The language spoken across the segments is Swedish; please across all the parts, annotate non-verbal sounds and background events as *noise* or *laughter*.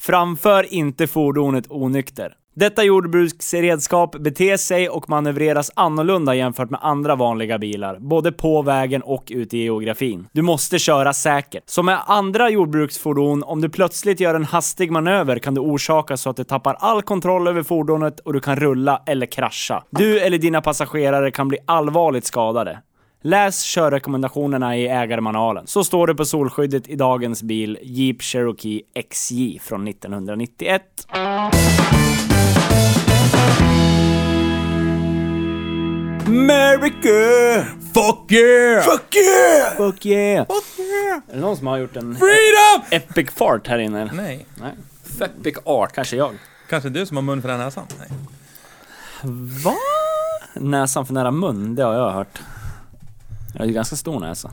Framför inte fordonet onykter. Detta jordbruksredskap beter sig och manövreras annorlunda jämfört med andra vanliga bilar, både på vägen och ute i geografin. Du måste köra säkert. Som med andra jordbruksfordon, om du plötsligt gör en hastig manöver kan du orsaka så att du tappar all kontroll över fordonet och du kan rulla eller krascha. Du eller dina passagerare kan bli allvarligt skadade. Läs körrekommendationerna i ägarmanualen. Så står det på solskyddet i dagens bil Jeep Cherokee XJ från 1991. America! Fuck yeah! Fuck yeah! Fuck yeah! Fuck yeah! Är det någon som har gjort en Freedom! epic fart här inne? eller? Nej. Nej. Epic art. Kanske jag. Kanske du som har mun för den här näsan? Nej. Va? Näsan för nära mun, det har jag hört. Jag har ju ganska stor näsa.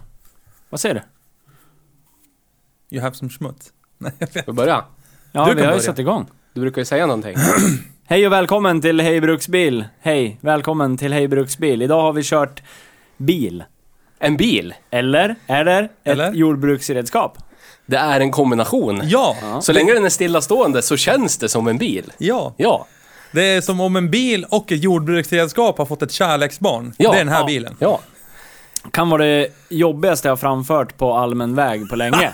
Vad säger du? You have some schmutz. *laughs* Nej, jag vet. Får vi börja? Ja, Du vi kan har ju börja. satt igång. Du brukar ju säga någonting. *clears throat* Hej och välkommen till Hej Bruksbil. Hej, välkommen till Hej Bruksbil. Idag har vi kört bil. En bil, Eller är det ett Eller? jordbruksredskap? det är en kombination. Ja! Så länge den är stillastående så känns det som en bil. Ja. Ja. Det är som om en bil och ett jordbruksredskap har fått ett kärleksbarn. Ja. det är den här Ja. bilen. Ja. Kan vara det jobbigaste jag har framfört på allmän väg på länge.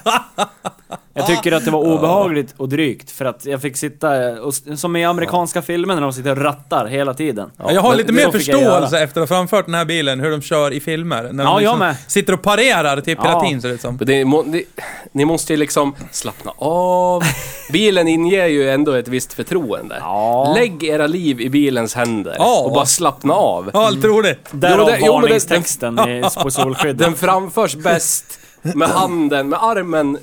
*laughs* Jag tycker att det var obehagligt och drygt för att jag fick sitta, och, som i amerikanska filmer när de sitter och rattar hela tiden. jag har lite det mer förståelse efter att ha framfört den här bilen, hur de kör i filmer. När Ja, de liksom jag med. sitter och parerar till piratin Ja. ser det ut som. Men det, må, det, ni måste ju liksom slappna av. *laughs* Bilen inger ju ändå ett visst förtroende. Ja. Lägg era liv i bilens händer Ja. och bara slappna av. Ja, allt roligt. Därav men det- varningstexten i- på solskyddet. *laughs* Den framförs bäst med handen, med armen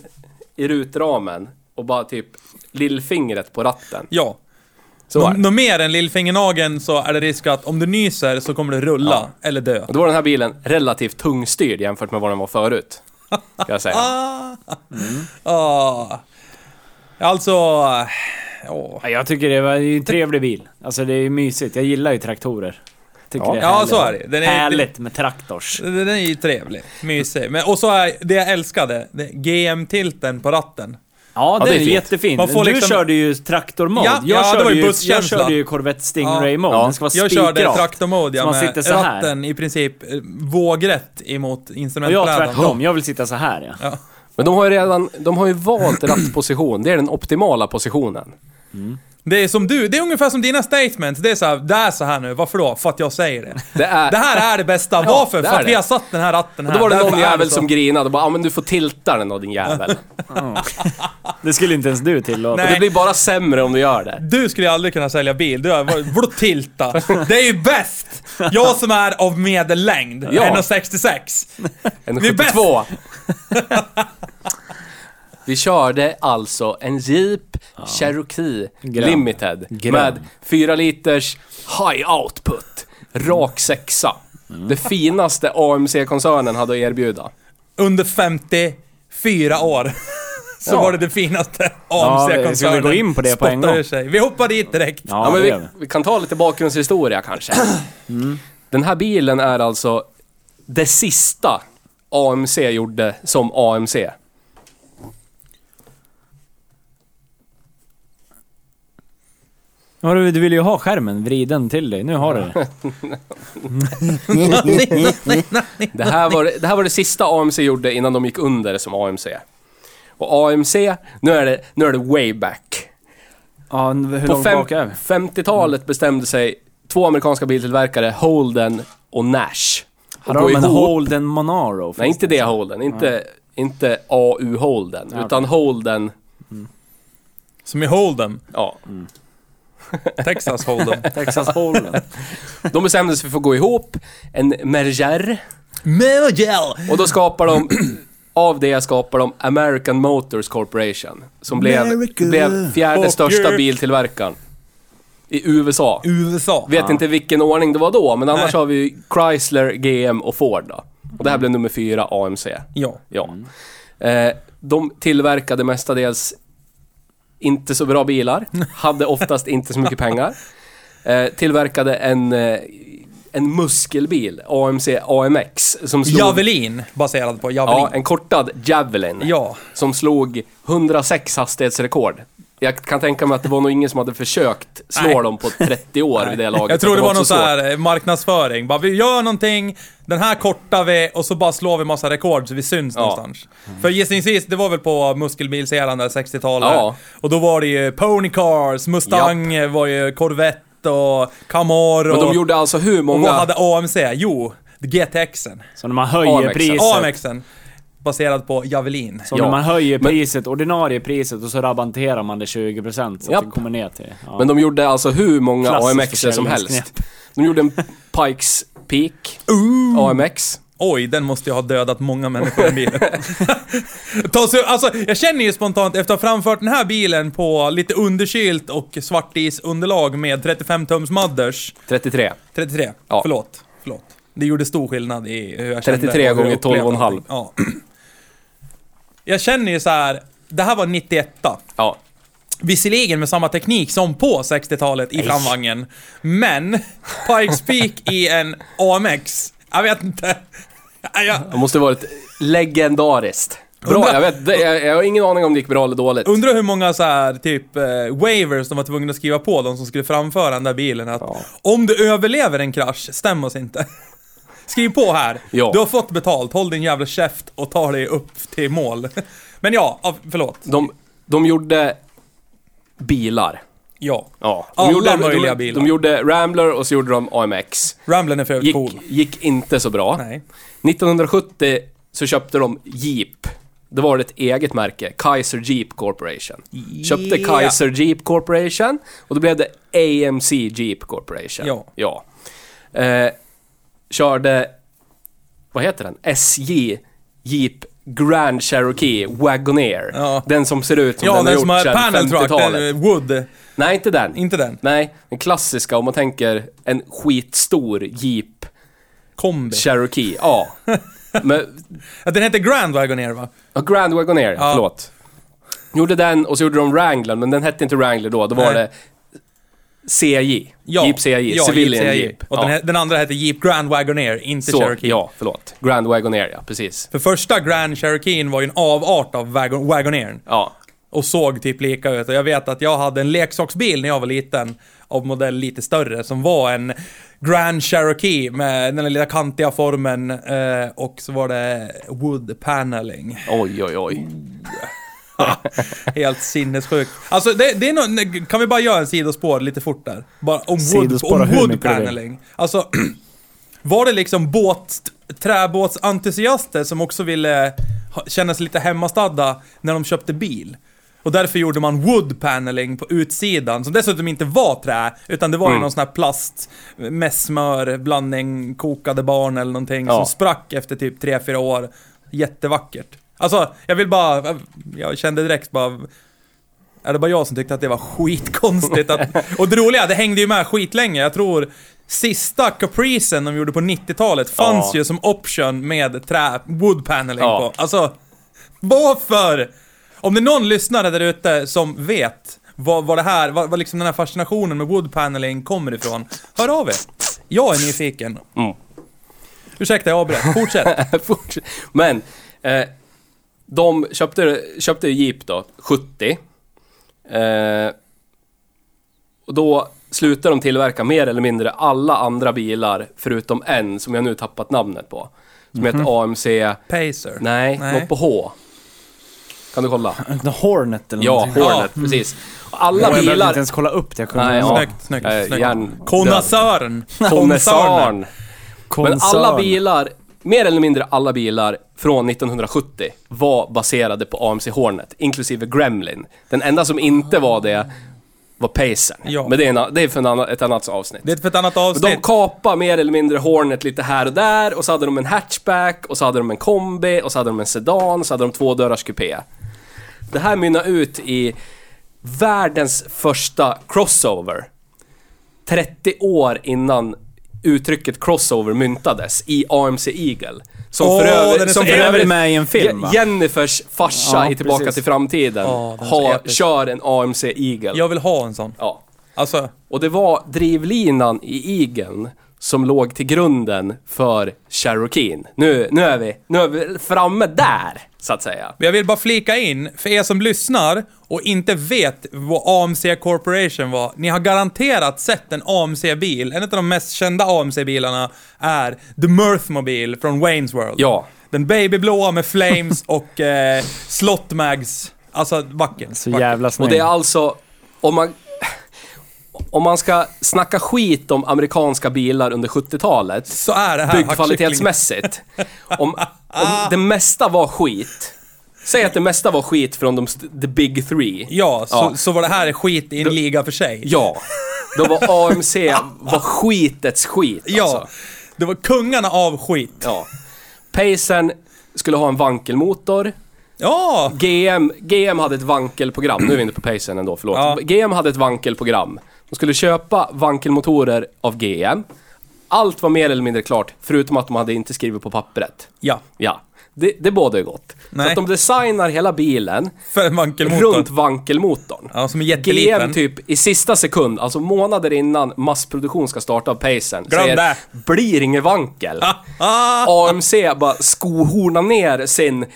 i rutramen och bara typ lillfingret på ratten. Ja. Så Nå-. Något mer än lillfingernageln så är det risk att om du nyser så kommer du rulla Ja. eller dö. Och då var den här bilen relativt tungstyrd jämfört med vad den var förut. Ska jag säga. *laughs* Ah. Alltså... Ja, Jag tycker det var en trevlig bil. Alltså det är mysigt. Jag gillar ju traktorer. Tycker Ja. det är Ja, härligt. så är det. Den är- Härligt med traktors. Den är ju trevlig. Mysig. Men, och så är det jag älskade, GM-tilten på ratten. Ja, Ja, den det är är fint. jättefin. Man får du liksom- körde ju traktormode. Ja, jag, ja, körde ju jag körde ju Corvette Stingray-mode. Ja. Den ska vara Jag körde Så ja, man med sitter så här. ratten i princip eh, vågrätt emot Och jag instrumentbrädan. tvärtom. Jag vill sitta så här ja. Ja. Men de har ju redan, de har ju valt rattposition. Det är den optimala positionen. Det är som du, det är ungefär som dina statements. Det är såhär, det är så här nu, varför då? För att jag säger det. Det, är... det här är det bästa, ja, varför? Det för att vi har satt den här ratten här. Och då var det någon jävel som grinade och bara, ja men du får tilta den då din jävel. oh. Det skulle inte ens du tillåta. Nej. Det blir bara sämre om du gör det. Du skulle aldrig kunna sälja bil. Du har, vadå tilta? Det är ju bäst! Jag som är av medellängd, ja. 1,66. 1,72. *laughs* Vi körde alltså en Jeep Cherokee Grön. Limited Grön. med 4 liters high output. Rak sexa. Mm. Det finaste AMC-koncernen hade att erbjuda. Under 54 år. *laughs* Så Ja. var det det finaste Ja, AMC-koncernen ska vi gå in på det på en gång? sig. Vi hoppar dit direkt. Ja, Ja, men vi. vi kan ta lite bakgrundshistoria kanske. *clears throat* Mm. Den här bilen är alltså det sista AMC gjorde som AMC. Ja, du, du vill ju ha skärmen vriden till dig. Nu har du *laughs* det. Det här, var, det här var det sista AMC gjorde innan de gick under som AMC. Och AMC, nu är det, nu är det way back. Ja, hur På långt fem, bak är vi? 50-talet bestämde sig två amerikanska biltillverkare, Holden och Nash. Gå de en ihop- Holden Monaro? Nej, inte det Holden. Inte, inte AU Holden. Ja, utan Holden, Som i Holden. ja. Texas Holden. Texas Holden. De bestämde sig för att gå ihop, en merger. Mergel! Och då skapar de, *clears throat* av det skapar de American Motors Corporation. Som blev, America. blev fjärde Fuck största you. biltillverkaren. I USA. USA. Vet inte vilken ordning det var då, men annars Nej. har vi Chrysler, GM och Ford då. Och det här blev nummer fyra, AMC. Ja. Ja. Eh, de tillverkade mestadels inte så bra bilar, *laughs* hade oftast inte så mycket pengar. Eh, tillverkade en, eh, en muskelbil, AMC AMX, som slog... Javelin, baserad på Javelin. Ja, en kortad Javelin. Ja. Som slog 106 hastighetsrekord. Jag kan tänka mig att det var nog ingen som hade försökt slå Nej. dem på 30 år vid det laget. Jag tror att det var någon så här eh, marknadsföring. Bara, vi gör någonting, den här kortar vi och så bara slår vi massa rekord så vi syns Ja. någonstans. För gissningsvis, det var väl på muskelbilseran där 60-talet. Ja. Och då var det ju Pony Cars, Mustang var ju Corvette och Camaro. Men de gjorde alltså hur Och många... vad hade AMC? Jo, GTXen. Så när man höjer AMX. priset... AMXen. Baserad på Javelin. Så Ja. när man höjer Men- priset, ordinarie priset, och så rabatterar man det 20% så Japp. att det kommer ner till... Ja. Men de gjorde alltså hur många AMX som helst. De gjorde en Pikes Peak AMX. Oj, den måste ju ha dödat många människor i bilen. *laughs* Ta sig, alltså, jag känner ju spontant efter att ha framfört den här bilen på lite underkylt och svartisunderlag med 35 tums mudders. 33. 33, Ja. förlåt. Förlåt. Det gjorde stor skillnad i hur jag 33 kände. och hur gånger jag upplevde 12,5. allting. Ja. Jag känner ju så här. det här var 91 Ja. Visserligen med samma teknik som på 60-talet i framvagnen. Men Pikes Peak i en AMX. Jag vet inte. Jag, Det måste varit legendariskt. Bra, Undra- jag vet. det- Jag, jag har ingen aning om det gick bra eller dåligt. Undrar hur många så här typ eh, waivers de var tvungna att skriva på, de som skulle framföra den där bilen. Att Ja. om du överlever en krasch, stäm oss inte. Skriv på här. Ja. Du har fått betalt, håll din jävla käft och ta dig upp till mål. *laughs* Men ja, förlåt. De, de gjorde bilar. Ja. Ja. De Alla gjorde, möjliga de, bilar. De gjorde Rambler och så gjorde de AMX. Ramblern är för Gick, cool. gick inte så bra. Nej. 1970 så köpte de Jeep. Det var ett eget märke, Kaiser Jeep Corporation. Köpte Yeah. Kaiser Jeep Corporation och då blev det AMC Jeep Corporation. Ja. ja. Eh, körde, vad heter den? SJ Jeep Grand Cherokee Wagoneer. Ja. Den som ser ut som Ja, den, den har som gjort har sedan panel truck, 50-talet. den, wood. Nej, inte den. Inte den. Nej, den klassiska om man tänker en skitstor Jeep Kombi. Cherokee. Ja. *laughs* Men Ja, den heter Grand Wagoneer va? Ja, Grand Wagoneer, Ja. förlåt. Gjorde den och så gjorde de Wrangler, men den hette inte Wrangler då. Då var Nej. det CJ. Ja. Jeep CJ. Ja, Civilian Jeep. Jeep. Och ja. den, den andra heter Jeep Grand Wagoneer, inte så, Cherokee. Ja, förlåt. Grand Wagoneer, ja. Precis. För första Grand Cherokeen var ju en avart av Wagon Wagoneern. Ja. Och såg typ lika ut. Och jag vet att jag hade en leksaksbil när jag var liten. Av modell lite större. Som var en Grand Cherokee med den lilla kantiga formen. Eh, och så var det wood paneling. Oj, oj, oj. *laughs* Helt sinnessjukt. Alltså det, det är nog, kan vi bara göra en sidospår lite fort där? Bara om wood, om hur wood mycket du vill. paneling. Alltså, *clears throat* var det liksom båt, träbåtsentusiaster som också ville känna sig lite hemmastadda när de köpte bil? Och därför gjorde man wood paneling på utsidan, som dessutom inte var trä, utan det var ju Mm. någon sån här plast med smör, blandning, kokade barn eller någonting Ja. som sprack efter typ 3-4 år. Jättevackert. Alltså, jag vill bara, jag kände direkt bara, är det bara jag som tyckte att det var skitkonstigt? Att, *laughs* och det roliga, det hängde ju med skitlänge. Jag tror sista capricen de gjorde på 90-talet fanns Ja. ju som option med trä, wood paneling Ja. på. Alltså, varför? Om det är någon lyssnare där ute som vet vad, vad det här, vad, vad liksom den här fascinationen med wood paneling kommer ifrån, hör av er. Jag är nyfiken. Mm. Ursäkta, jag avbröt. Fortsätt. *laughs* Men, eh, de köpte, köpte Jeep då, 70. Eh, och då slutade de tillverka mer eller mindre alla andra bilar förutom en som jag nu tappat namnet på. Som heter AMC... Pacer. Nej, Nej. något på H. Kan du kolla? *laughs* Hornet eller Ja, någonting. Hornet, precis. Och Alla Jag behövde bilar... inte ens kolla upp det. Jag kunde Nej, ja. Snyggt, snyggt, Eh, snyggt. järn- Konnässören. Konnässörn. Men alla bilar, mer eller mindre alla bilar från 1970 var baserade på AMC Hornet, inklusive Gremlin. Den enda som inte var det var Pacern. Ja. Men det är, en, det är för annan, ett annat avsnitt. Det är för ett annat Men avsnitt. De kapade mer eller mindre Hornet lite här och där och så hade de en hatchback och så hade de en kombi och så hade de en sedan och så hade de tvådörrars kupé. Det här mynnar ut i världens första crossover. 30 år innan uttrycket crossover myntades i AMC Eagle. Som Åh, för övrigt... Som för övrigt med i en film, va? Jennifers farsa Ja, i Tillbaka precis. till framtiden har, episk. kör en AMC Eagle. Jag vill ha en sån. Ja. Alltså, Och det var drivlinan i Eageln som låg till grunden för Cherokeen. Nu, nu, är vi, nu är vi framme där, så att säga. jag vill bara flika in, för er som lyssnar och inte vet vad AMC Corporation var. Ni har garanterat sett en AMC-bil. En av de mest kända AMC-bilarna är The Mirthmobile från Wayne's World. Ja. Den babyblåa med flames *laughs* och eh, slotmags. Alltså, vacker. Så jävla snygg. Och det är alltså, om man... Om man ska snacka skit om amerikanska bilar under 70-talet, Så är det här byggkvalitetsmässigt. Om, om det mesta var skit, säg att det mesta var skit från de, the big three. Ja, så, Ja. så var det här skit i en liga för sig. Ja. Då var AMC *laughs* var skitets skit Ja. alltså. Det var kungarna av skit. Ja. Pacern skulle ha en vankelmotor. Ja! GM, GM hade ett vankelprogram. Nu är vi inne på Pacern ändå, förlåt. Ja. GM hade ett vankelprogram. De skulle köpa vankelmotorer av GM. Allt var mer eller mindre klart, förutom att de hade inte skrivit på pappret. Ja, Ja, det, det bådar ju gott. Nej. Så att de designar hela bilen för en vankelmotor. runt vankelmotorn. Ja, som är jätteliten. GM typ i sista sekund, alltså månader innan massproduktion ska starta av Pacern, Glöm säger det. blir ingen vankel. Ah, AMC bara skohornar ner sin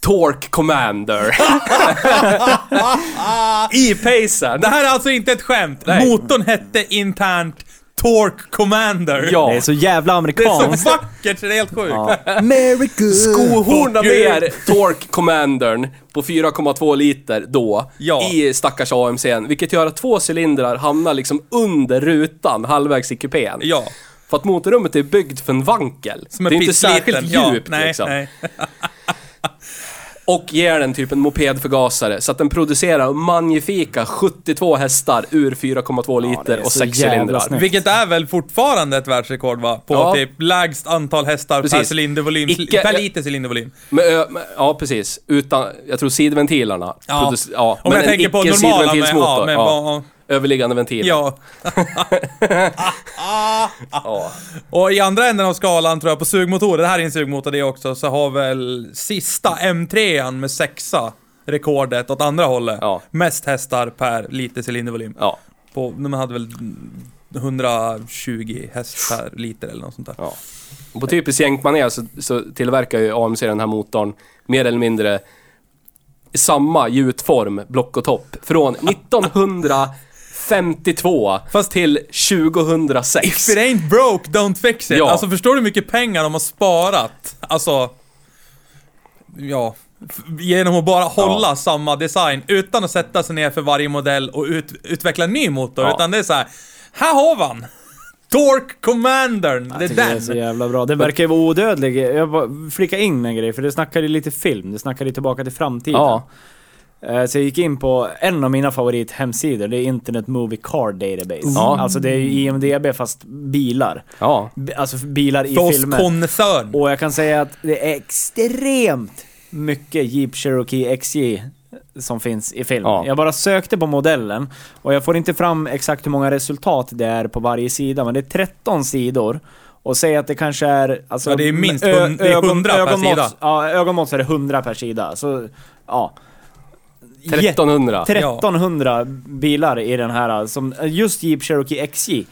Torque Commander. *laughs* I Pacern. det här är alltså inte ett skämt. Nej. Motorn hette internt Torque Commander. Ja. Det är så jävla Det är amerikanskt. så vackert så det är helt sjukt. *laughs* America. Skohornar Åh, gud. ner Torque Commandern på 4,2 liter då Ja. i stackars AMC'n, vilket gör att två cylindrar hamnar liksom under rutan halvvägs i kupén. Ja. För att motorrummet är byggt för en vankel. Som är det är inte pissliten. särskilt Ja, djupt nej, liksom. nej. *laughs* *laughs* Och ger den typ en mopedförgasare så att den producerar magnifika 72 hästar ur 4,2 det liter är och så 6 jävla cylindrar. snyggt. Vilket är väl fortfarande ett världsrekord va? På Ja. typ lägst antal hästar per Precis. cylindervolym. Icke- per liter cylindervolym. Ö- med, ja, precis. Utan, jag tror sidventilerna. Ja. produce- ja Om jag en tänker på normala med, icke-sidventilsmotor. ja, med, ja. Överliggande ventil. ja. *laughs* Ja. Och i andra änden av skalan tror jag på sugmotorer, det här är en sugmotor det också, så har väl sista M3an med sexa rekordet åt andra hållet. Ja. Mest hästar per liter cylindervolym. ja. På, de hade väl 120 häst per liter eller något sånt där. Ja. På typiskt jänkmanér så, så tillverkar ju AMC den här motorn mer eller mindre samma gjutform, block och topp, från *laughs* 1952 Fast- till 2006. If it ain't broke, don't fix it. Ja. Alltså förstår du hur mycket pengar de har sparat? Alltså... Ja. Genom att bara hålla samma design utan att sätta sig ner för varje modell och ut, utveckla en ny motor. Ja. Utan det är så här. Här har vi han! Torque Commandern! Det är tycker det är den! så jävla bra. Den verkar ju vara odödlig. Jag bara flika in en grej, för det snackade lite film. Det snackade tillbaka till framtiden. Ja. Eh, Så jag gick in på en av mina favorithemsidor, det är Internet Movie Car Database. Ja. Alltså det är ju IMDB fast bilar. Ja. Alltså bilar i oss filmer. konnässörn. Och jag kan säga att det är extremt mycket Jeep Cherokee XJ som finns i film. Ja. Jag bara sökte på modellen och jag får inte fram exakt hur många resultat det är på varje sida, men det är 13 sidor. Och säg att det kanske är... Alltså, Ja, det är minst ö- hund- det är 100 per ögonmått- sida. Ja, ögonmått så är det 100 per sida. Så, ja. Jätte- 1300. 1300 bilar i den här, som just Jeep Cherokee XJ.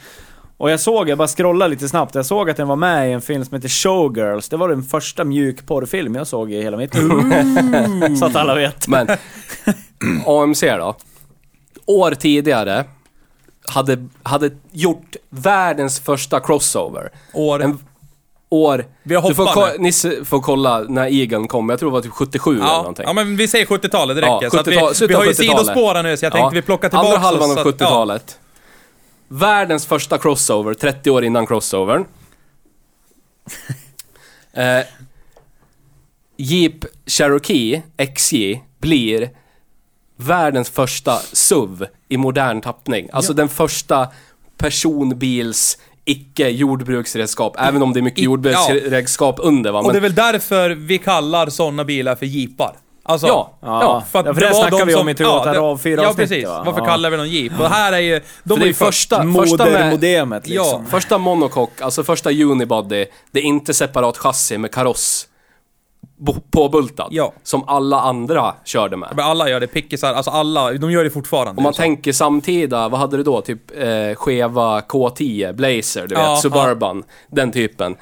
Och jag såg, jag bara scrollade lite snabbt, jag såg att den var med i en film som heter Showgirls. Det var den första mjukporrfilm jag såg i hela mitt liv. *laughs* Så att alla vet. Men AMC då? År tidigare hade, hade gjort världens första crossover. År. En, år... Vi har du får hoppat Nisse får kolla när Eagle kom. Jag tror det var typ 77 eller Ja, någonting. ja, men vi säger 70-talet, det Ja, räcker. så att 70-tal- vi, vi har ju 70-talet. sidospårat nu, så jag tänkte vi plockar tillbaka Andra halvan av så att- ja. 70-talet. Världens första crossover, 30 år innan crossovern. *laughs* eh, Jeep Cherokee XJ blir världens första SUV i modern tappning. Alltså den första personbils icke jordbruksredskap, även om det är mycket jordbruksredskap under va. Och det är Men, väl därför vi kallar sådana bilar för jeepar. Alltså, ja, Ja, ja. För att ja, för det var snackade de vi om som- i Toyota det- RAV4 Ja, avsnittet, precis. va? Varför Ja. kallar vi dem jeep? Och här är ju... De För det är ju först. första, Modermodemet liksom. Ja. Första monocoque, alltså första unibody, det är inte separat chassi med kaross påbultad. Ja. Som alla andra körde med. Men alla gör det, pickisar, alltså alla, de gör det fortfarande. Om man Så. tänker samtida, vad hade du då? Typ eh, skeva K10, Blazer, du Ja, vet, Suburban, den typen.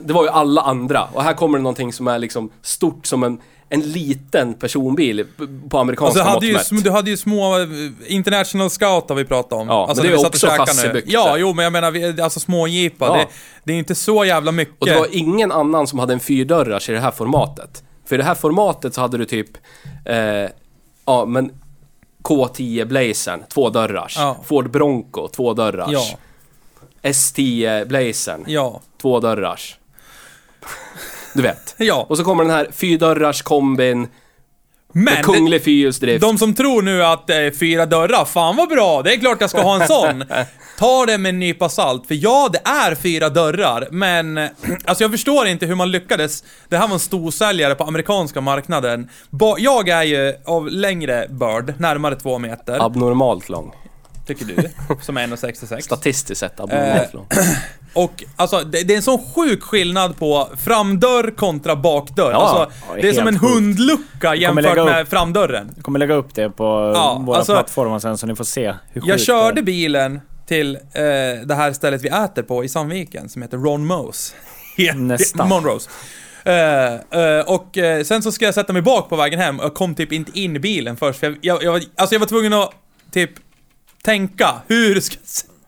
Det var ju alla andra. Och här kommer det någonting som är liksom stort som en, en liten personbil på amerikanska Alltså, du, hade mått ju, du hade ju små eh, International Scout har vi pratat om. Ja, alltså, men det är också chassibyggt. Ja, jo, men jag menar, alltså små jeepar. Ja. Det, det är inte så jävla mycket. Och det var ingen annan som hade en fyrdörrars i det här formatet. För i det här formatet så hade du typ, eh, ja men K10 Blazern, två dörrars. Ja. Ford Bronco, två dörrars. Ja, S10 Blazern, ja, två dörrars. Du vet. ja. Och så kommer den här fyrdörrars kombin med Men, kunglig fyrhjulsdrift. de som tror nu att är fyra dörrar, fan vad bra, det är klart jag ska ha en sån. *laughs* Ta det med en nypa salt, för ja, det är fyra dörrar, men *clears throat* alltså jag förstår inte hur man lyckades. Det här var en storsäljare på amerikanska marknaden. Ba- jag är ju av längre börd, närmare två meter, Abnormalt lång. tycker du, som är 1,66. Statistiskt sett abnormalt Eh, lång. *clears throat* Och alltså, det, det är en sån sjuk skillnad på framdörr kontra bakdörr. Ja, alltså, det är som en sjukt. hundlucka jämfört upp- med framdörren. Jag kommer lägga upp det på Ja, våra alltså- plattformar sen så ni får se hur sjukt Jag det körde är. bilen till eh, det här stället vi äter på i Sandviken som heter Ron Mo's. *laughs* Ja, Nästan. Monrose. Eh, eh, och eh, sen så ska jag sätta mig bak på vägen hem och jag kom typ inte in i bilen först. För jag, jag, jag, alltså jag var tvungen att typ tänka, hur ska,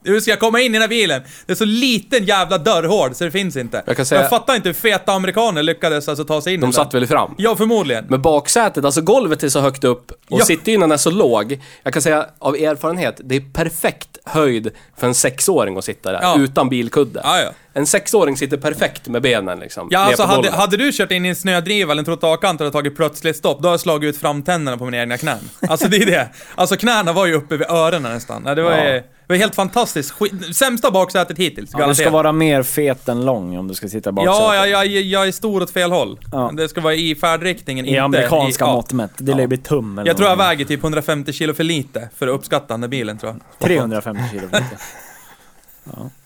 hur ska jag komma in i den här bilen? Det är så liten jävla dörrhård så det finns inte. Jag kan säga- jag fattar inte hur feta amerikaner lyckades alltså ta sig in De satt väl fram. Ja, förmodligen. Men baksätet, alltså golvet är så högt upp och Ja. sittdynan är så låg. Jag kan säga av erfarenhet, det är perfekt höjd för en sexåring att sitta där, Ja. utan bilkudde. Ja, ja. En sexåring sitter perfekt med benen liksom, Ja, alltså hade, hade du kört in i en snödriva eller en trottoarkant och tagit plötsligt stopp, då har jag slagit ut framtänderna på mina egna knän. *laughs* Alltså det är det. Alltså knäna var ju uppe vid öronen nästan. Det var, Ja. ju, det var helt fantastiskt. Skit, sämsta baksätet hittills, Ja, du ska vara mer fet än lång om du ska sitta baksätet. Ja, jag, jag, jag är stor åt fel håll. Ja. Det ska vara i färdriktningen, I inte amerikanska i, ja. mått mätt. Det lär Ja. bli tum eller Jag tror jag väger typ 150 kilo för lite för att uppskatta den bilen tror jag. 350 kilo. för mycket. *laughs*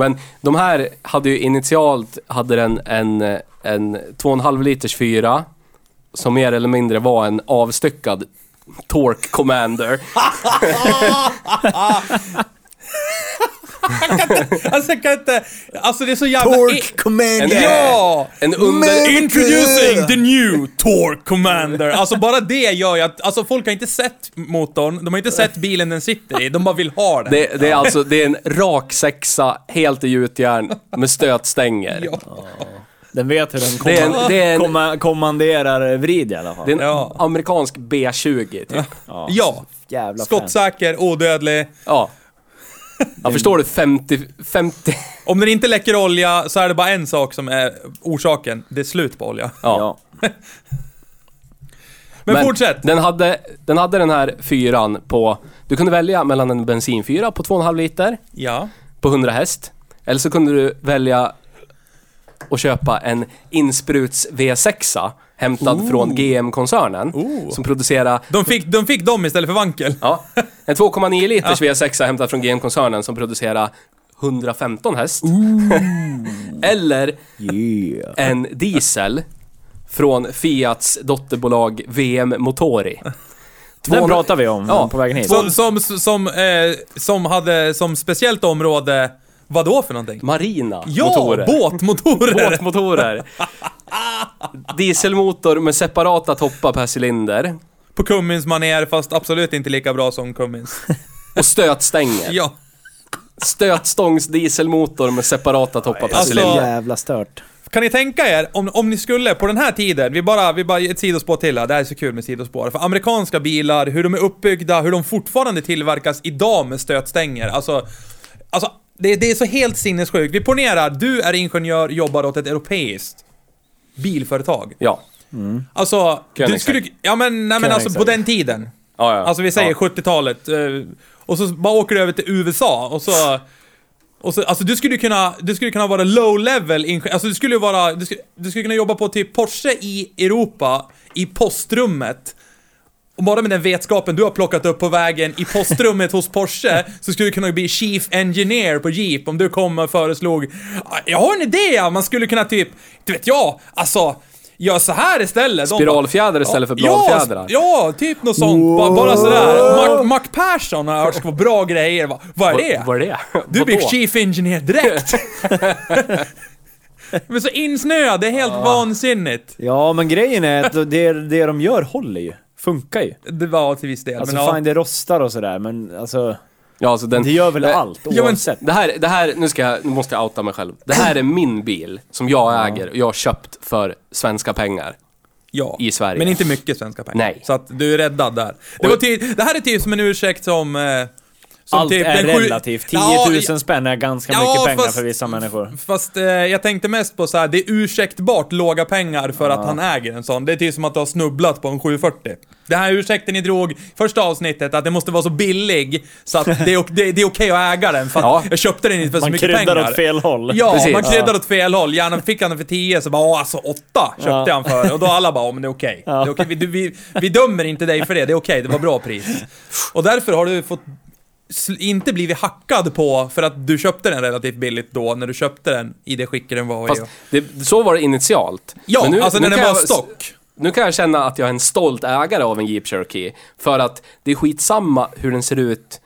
Men de här hade ju initialt, hade den en, en 2,5 liters fyra som mer eller mindre var en avstyckad Torque Commander. *laughs* *laughs* *laughs* *laughs* Alltså jag kan inte... Alltså det är så jävla... Torque Commander! Ja! En under... Introducing the new Torque Commander. Alltså bara det gör ju att, alltså folk har inte sett motorn, de har inte sett bilen den sitter i, de bara vill ha den. Det, det är alltså, det är en rak sexa, helt i gjutjärn, med stötstänger. Ja. Den vet hur den Det är en- det är en- komma- kommanderar vrid i alla fall. Det är en Ja. amerikansk B20, typ. Ja. Ja. Skottsäker, odödlig. Ja. Ja, förstår du? 50... 50... Om den inte läcker olja så är det bara en sak som är orsaken. Det är slut på olja. Ja. Ja. *laughs* Men, fortsätt. Den hade, den hade den här fyran på... Du kunde välja mellan en bensinfyra på 2,5 liter Ja. på 100 häst. Eller så kunde du välja att köpa en inspruts V6 hämtad från GM-koncernen. Ooh. Som producerar De fick, de fick dem istället för vankel. ja, en 2,9 *laughs* liters V6 hämtad från GM-koncernen som producerar 115 häst. *laughs* Eller Yeah. en diesel från Fiats dotterbolag VM Motori. Den pratar vi om Ja. på vägen hit. Som, som, som, eh, som hade som speciellt område, vad då för någonting? Marina Ja, motorer. båtmotorer! *laughs* Båtmotorer. *laughs* Dieselmotor med separata toppar per cylinder. På Cummins manér, fast absolut inte lika bra som Cummins. *laughs* Och stötstänger. Ja. stötstångs dieselmotor med separata toppar per Alltså- cylinder. Jävla stört. Kan ni tänka er, om, om ni skulle på den här tiden, vi bara, vi bara, ett sidospår till här, det här är så kul med sidospår. För amerikanska bilar, hur de är uppbyggda, hur de fortfarande tillverkas idag med stötstänger. Alltså, alltså det, det är så helt sinnessjukt. Vi ponerar, du är ingenjör, jobbar åt ett europeiskt bilföretag. Ja. Alltså, du skulle... Ja men, nej, men alltså på den tiden. Ja, ja. Alltså vi säger ja. 70-talet. eh, Och så bara åker du över till USA och så... Och så, alltså du skulle kunna, du skulle kunna vara low level ingenjör, alltså du skulle ju vara, du skulle, du skulle kunna jobba på typ Porsche i Europa, i postrummet. Och bara med den vetskapen du har plockat upp på vägen i postrummet hos Porsche, *laughs* så skulle du kunna bli Chief Engineer på Jeep om du kommer och föreslog "Ah, Jag har en idé, ja, man skulle kunna typ, du vet jag, alltså Gör så här istället. Spiralfjäder istället för bladfjädrar. Ja, ja, typ något sånt. Bara, bara sådär. Mac, Mac Persson har jag hört ska vara bra grejer. Va, vad är det? Vad är det? Du blir? Chief Engineer direkt. *laughs* Men så insnöad, det är helt vansinnigt. Ja, men grejen är att det, det de gör håller ju. Funkar ju. Det var till viss del. Alltså men ja. fine, det rostar och sådär, men alltså... Ja, alltså den... Det gör väl Eh, allt, ja, men- oavsett. Det här, det här, nu ska jag, nu måste jag outa mig själv. Det här är min bil som jag äger och jag har köpt för svenska pengar. ja. i Sverige. Men inte mycket svenska pengar. Nej. Så att du är räddad där. Det, var ty- det här är typ som en ursäkt som... Eh, Allt typ är den relativt. 10 Ja, 000 spänn är ganska Ja, mycket pengar fast- för vissa människor. Fast eh, jag tänkte mest på så här, det är ursäktbart låga pengar för att han äger en sån. Det är typ som att du har snubblat på en 740. Det här ursäkten ni drog första avsnittet, att det måste vara så billig så att det är, det, det är okej att äga den för att Ja. jag köpte den inte för så Man mycket kryddar pengar. åt fel håll. Ja, Precis. man kryddar åt fel håll. Gärna fick han den för 10 så bara åh, alltså 8 köpte Ja. han för. Och då alla bara, åh men det är okej. Ja. Är okej. Vi, vi, vi dömer inte dig för det, det är okej, det var bra pris. *laughs* Och därför har du fått inte blivit hackad på för att du köpte den relativt billigt då, när du köpte den i det skicket den var i. Fast det, så var det initialt. Ja, Men nu- alltså nu när den kan var jag- stock. Nu kan jag känna att jag är en stolt ägare av en Jeep Cherokee. För att det är skitsamma hur den ser ut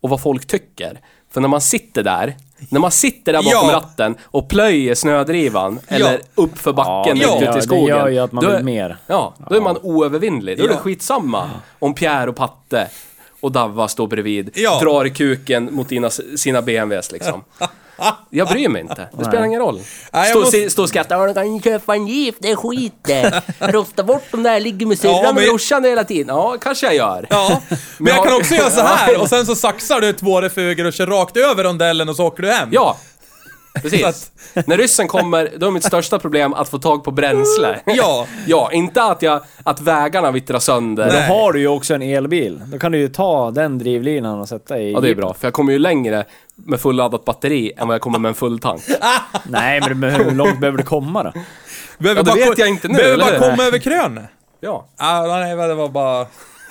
och vad folk tycker. För när man sitter där, när man sitter där bakom Ja. ratten och plöjer snödrivan eller uppför backen Ja, ute det i det skogen. gör ju att man då är- vill mer. Ja, då är man oövervinnlig. Då är det Ja. skitsamma om Pierre och Patte och Davva står bredvid, Ja. drar i kuken mot dina, sina BMWs liksom. *laughs* Jag bryr mig inte. Det spelar ingen roll. Stå, måste- stå och skratta. "Ja, Du kan köpa en Jeep, det är skit det. *laughs* Rosta bort de där, ligger med syrran Ja, och men- brorsan hela tiden. Ja, kanske jag gör. Ja, men jag Ja. kan också göra så här *laughs* och sen så saxar du två refuger och kör rakt över rondellen och så åker du hem. Ja, precis. Att- När ryssen kommer, då är mitt största problem att få tag på bränsle. Ja. *laughs* Ja, inte att, jag, att vägarna vittrar sönder. Då har du ju också en elbil. Då kan du ju ta den drivlinan och sätta i... Ja, det är bra. För jag kommer ju längre med fulladdat batteri än vad jag kommer med en full tank. *laughs* Nej, men hur långt behöver du komma då? Behöver Ja, det bara vet jag inte nu, Behöver eller bara komma över krönet. Ja. Ah, nej, det var bara...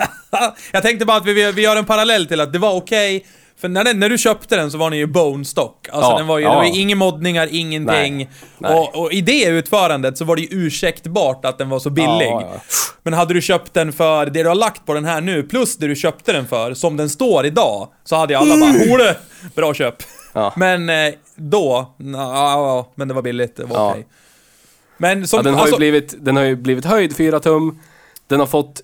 *laughs* jag tänkte bara att vi, vi gör en parallell till att det var okej, för när, den, när du köpte den så var den ju bone stock. Alltså Ja, den var ju, ja. det var ju inga moddningar, ingenting. Nej, nej. Och, och i det utförandet så var det ju ursäktbart att den var så billig. Ja. Men hade du köpt den för det du har lagt på den här nu, plus det du köpte den för, som den står idag, så hade ju alla bara Ole, bra köp. Men eh, då, ja, men det var billigt, det var Ja. okej. Men som, den, har alltså, ju blivit, den har ju blivit höjd 4 tum. Den har fått...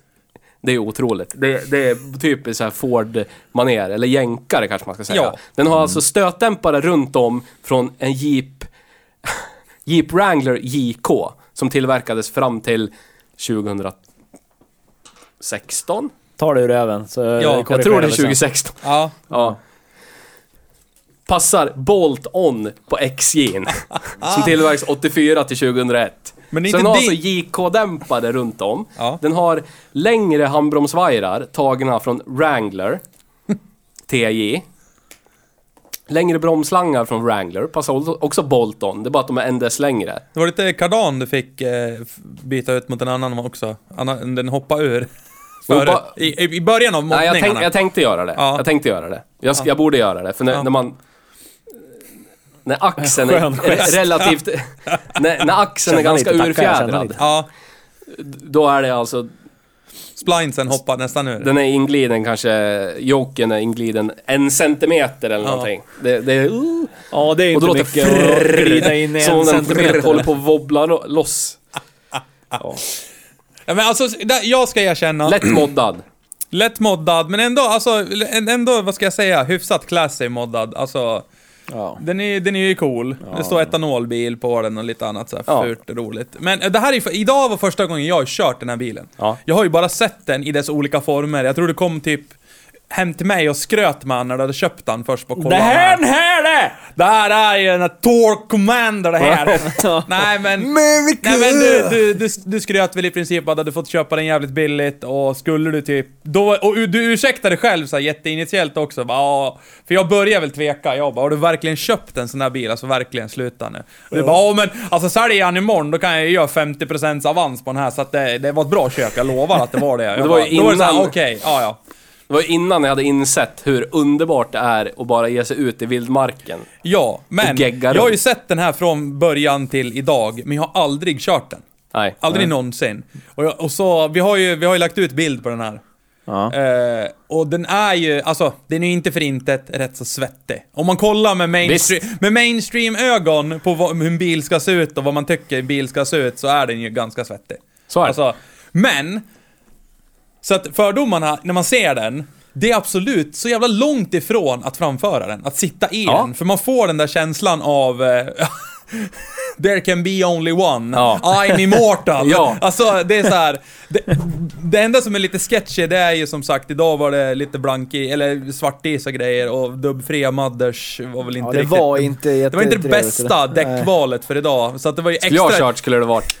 Det är otroligt. Det, det är typiskt så här Ford-manér, eller jänkare kanske man ska säga. Ja. Den har alltså stötdämpare runt om från en Jeep... *laughs* Jeep Wrangler JK, som tillverkades fram till 2016? Ta det ur röven, så jag Jag tror det är 2016. ja, Ja. Passar Bolt On på XJ'n. *laughs* som tillverkas 84 till 2001. Men det är Så inte den har alltså JK-dämpare runt om. Ja. Den har längre handbromsvajrar tagna från Wrangler *laughs* TJ. Längre bromslangar från Wrangler, passar också Bolt On. Det är bara att de är en dess längre. Det var lite kardan du fick eh, byta ut mot en annan också. Den hoppade ur. Före, Hoppa- i, I början av Nej, jag, tänk, jag tänkte göra det. Ja. Jag tänkte göra det. Jag, Ja. jag borde göra det, för när, när man... När axeln Skön är gest. relativt... *laughs* när, när axeln är Känna ganska lite, urfjädrad, lite. Ja, då är det alltså... splinesen hoppar nästan ur. Den är ingliden kanske... Joken är ingliden en centimeter eller Ja. någonting. Det, det är... Uh, Ja, det är och inte då låter mycket att glida in i Som en om den centimeter. håller på att wobbla lo- loss. Ja, men alltså, där, jag ska erkänna. Lätt moddad. Lätt moddad, men ändå, alltså, ändå, vad ska jag säga, hyfsat classy moddad. Alltså, Ja. den är, den är ju cool. Det står etanolbil på den och lite annat så här Ja. fult roligt. Men eh, det här är idag var första gången jag har kört den här bilen. Ja. Jag har ju bara sett den i dess olika former. Jag tror det kom typ hem till mig och skröt med han när du hade köpt den först på kolla Det här, den här det! Det här är ju här Torque Commander det här. *laughs* nej men... Nej men du, du, du, du skröt väl i princip att du fått köpa den jävligt billigt och skulle du typ... Då, och du ursäktade själv så här jätteinitiellt också. Bara, "Ja." för jag började väl tveka. Jag bara, har du verkligen köpt en sån här bil? Alltså verkligen, sluta nu. Och du bara, ja men alltså säljer han imorgon då kan jag ju göra 50% avans på den här så att det, det var ett bra köp. Jag lovar att det var det. *laughs* Jag det var ju bara, Då var det så här, innan- okej, ja ja. Det var ju innan jag hade insett hur underbart det är att bara ge sig ut i vildmarken. Ja, men jag har ju sett den här från början till idag, men jag har aldrig kört den. Nej. Aldrig någonsin. Och, jag, och så, vi har, ju, vi har ju lagt ut bild på den här. Ja. Eh, och den är ju, alltså, den är ju inte för intet rätt så svettig. Om man kollar med mainstream, med mainstream-ögon på vad, hur en bil ska se ut och vad man tycker en bil ska se ut, så är den ju ganska svettig. Så är det. Alltså, men, så att fördomarna, när man ser den, det är absolut så jävla långt ifrån att framföra den, att sitta i Ja. den. För man får den där känslan av... eh, *laughs* There can be only one. Ja. I'm immortal. *laughs* Ja. Alltså, det är så här. Det, det enda som är lite sketchy, det är ju som sagt, idag var det lite blank i, eller svartis och grejer och dubbfria modders var väl inte Ja, det riktigt... var inte det var inte det bästa däckvalet för idag, så att det var ju Skulle jag ha extra... kört skulle det varit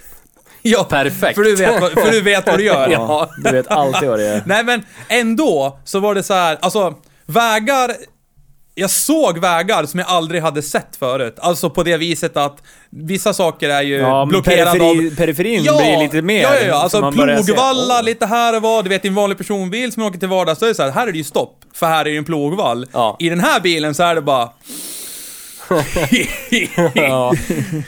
*laughs* Ja, perfekt. för du vet, vad- för du vet vad du gör. *laughs* Ja, du vet alltid vad det är. Nej men ändå så var det så här, alltså vägar jag såg vägar som jag aldrig hade sett förut. Alltså på det viset att vissa saker är ju Ja, men blockerade periferi, av... periferin blir lite mer. Ja, ja, ja. så Alltså man börjar se, plogvallar åh. lite här och var. Du vet, i en vanlig personbil som åker till vardags, så är det så här, här är det ju stopp. För här är det en plogvall. Ja. I den här bilen så är det bara... *laughs* Ja.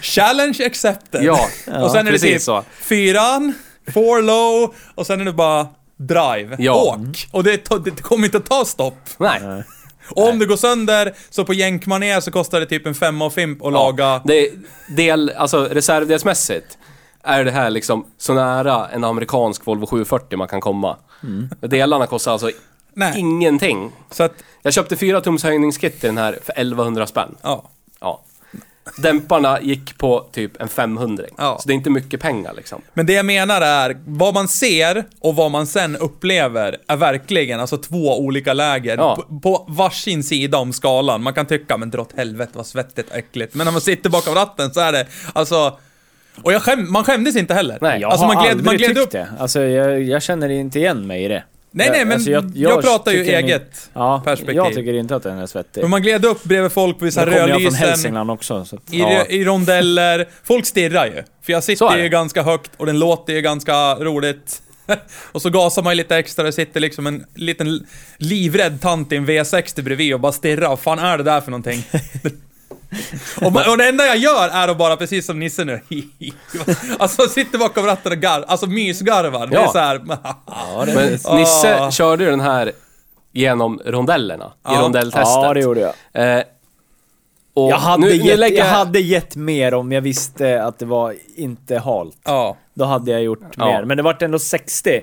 Challenge accepted. Ja, och sen är det typ så. fyran, four low, och sen är det bara drive. Ja. Åk. Och det, det kommer inte att ta stopp. Nej. Och om det går sönder, så på jänkmanér så kostar det typ en femma och fimp att laga. Det är del, alltså reservdelsmässigt är det här liksom så nära en amerikansk Volvo 740 man kan komma. Delarna kostar alltså Nej. ingenting. Så att, Jag köpte 4 tums höjningskit i den här för 1100 spänn. ja. Ja. Dämparna gick på typ en 500 Ja. Så det är inte mycket pengar liksom. Men det jag menar är, vad man ser och vad man sen upplever är verkligen alltså två olika läger. Ja. På, på varsin sida om skalan. Man kan tycka, men dra åt helvete vad svettigt och äckligt. Men när man sitter bakom ratten så är det, alltså... Och jag skäm, man skämdes inte heller. Nej, Jag alltså har man gled, aldrig man gled tyckt upp... det. Alltså jag, jag känner inte igen mig i det. Nej, nej, men Alltså, jag, pratar ju eget Ja, perspektiv. jag tycker inte att den är svettig. Men man gled upp bredvid folk på vissa kommer jag från rödlysen. Hälsingland också, så att, I, ja. I rondeller. Folk stirrar ju. För jag sitter ju ganska högt och den låter ju ganska roligt. *laughs* och så gasar man ju lite extra, det sitter liksom en liten livrädd tant i en V60 bredvid och bara stirrar. Vad fan är det där för någonting? *laughs* och, man, och det enda jag gör är att bara, precis som Nisse nu, *laughs* alltså sitter bakom ratten och garv, alltså mysgarvar. Det är Ja. så här. Ja, *laughs* det Men Nisse körde ju den här genom rondellerna, i Ja. rondelltestet. Ja, det gjorde jag. Eh, och Jag hade, nu, nu gett, lägger jag hade gett mer om jag visste att det var inte halt. ja. Då hade jag gjort Ja. mer. Men det vart ändå 60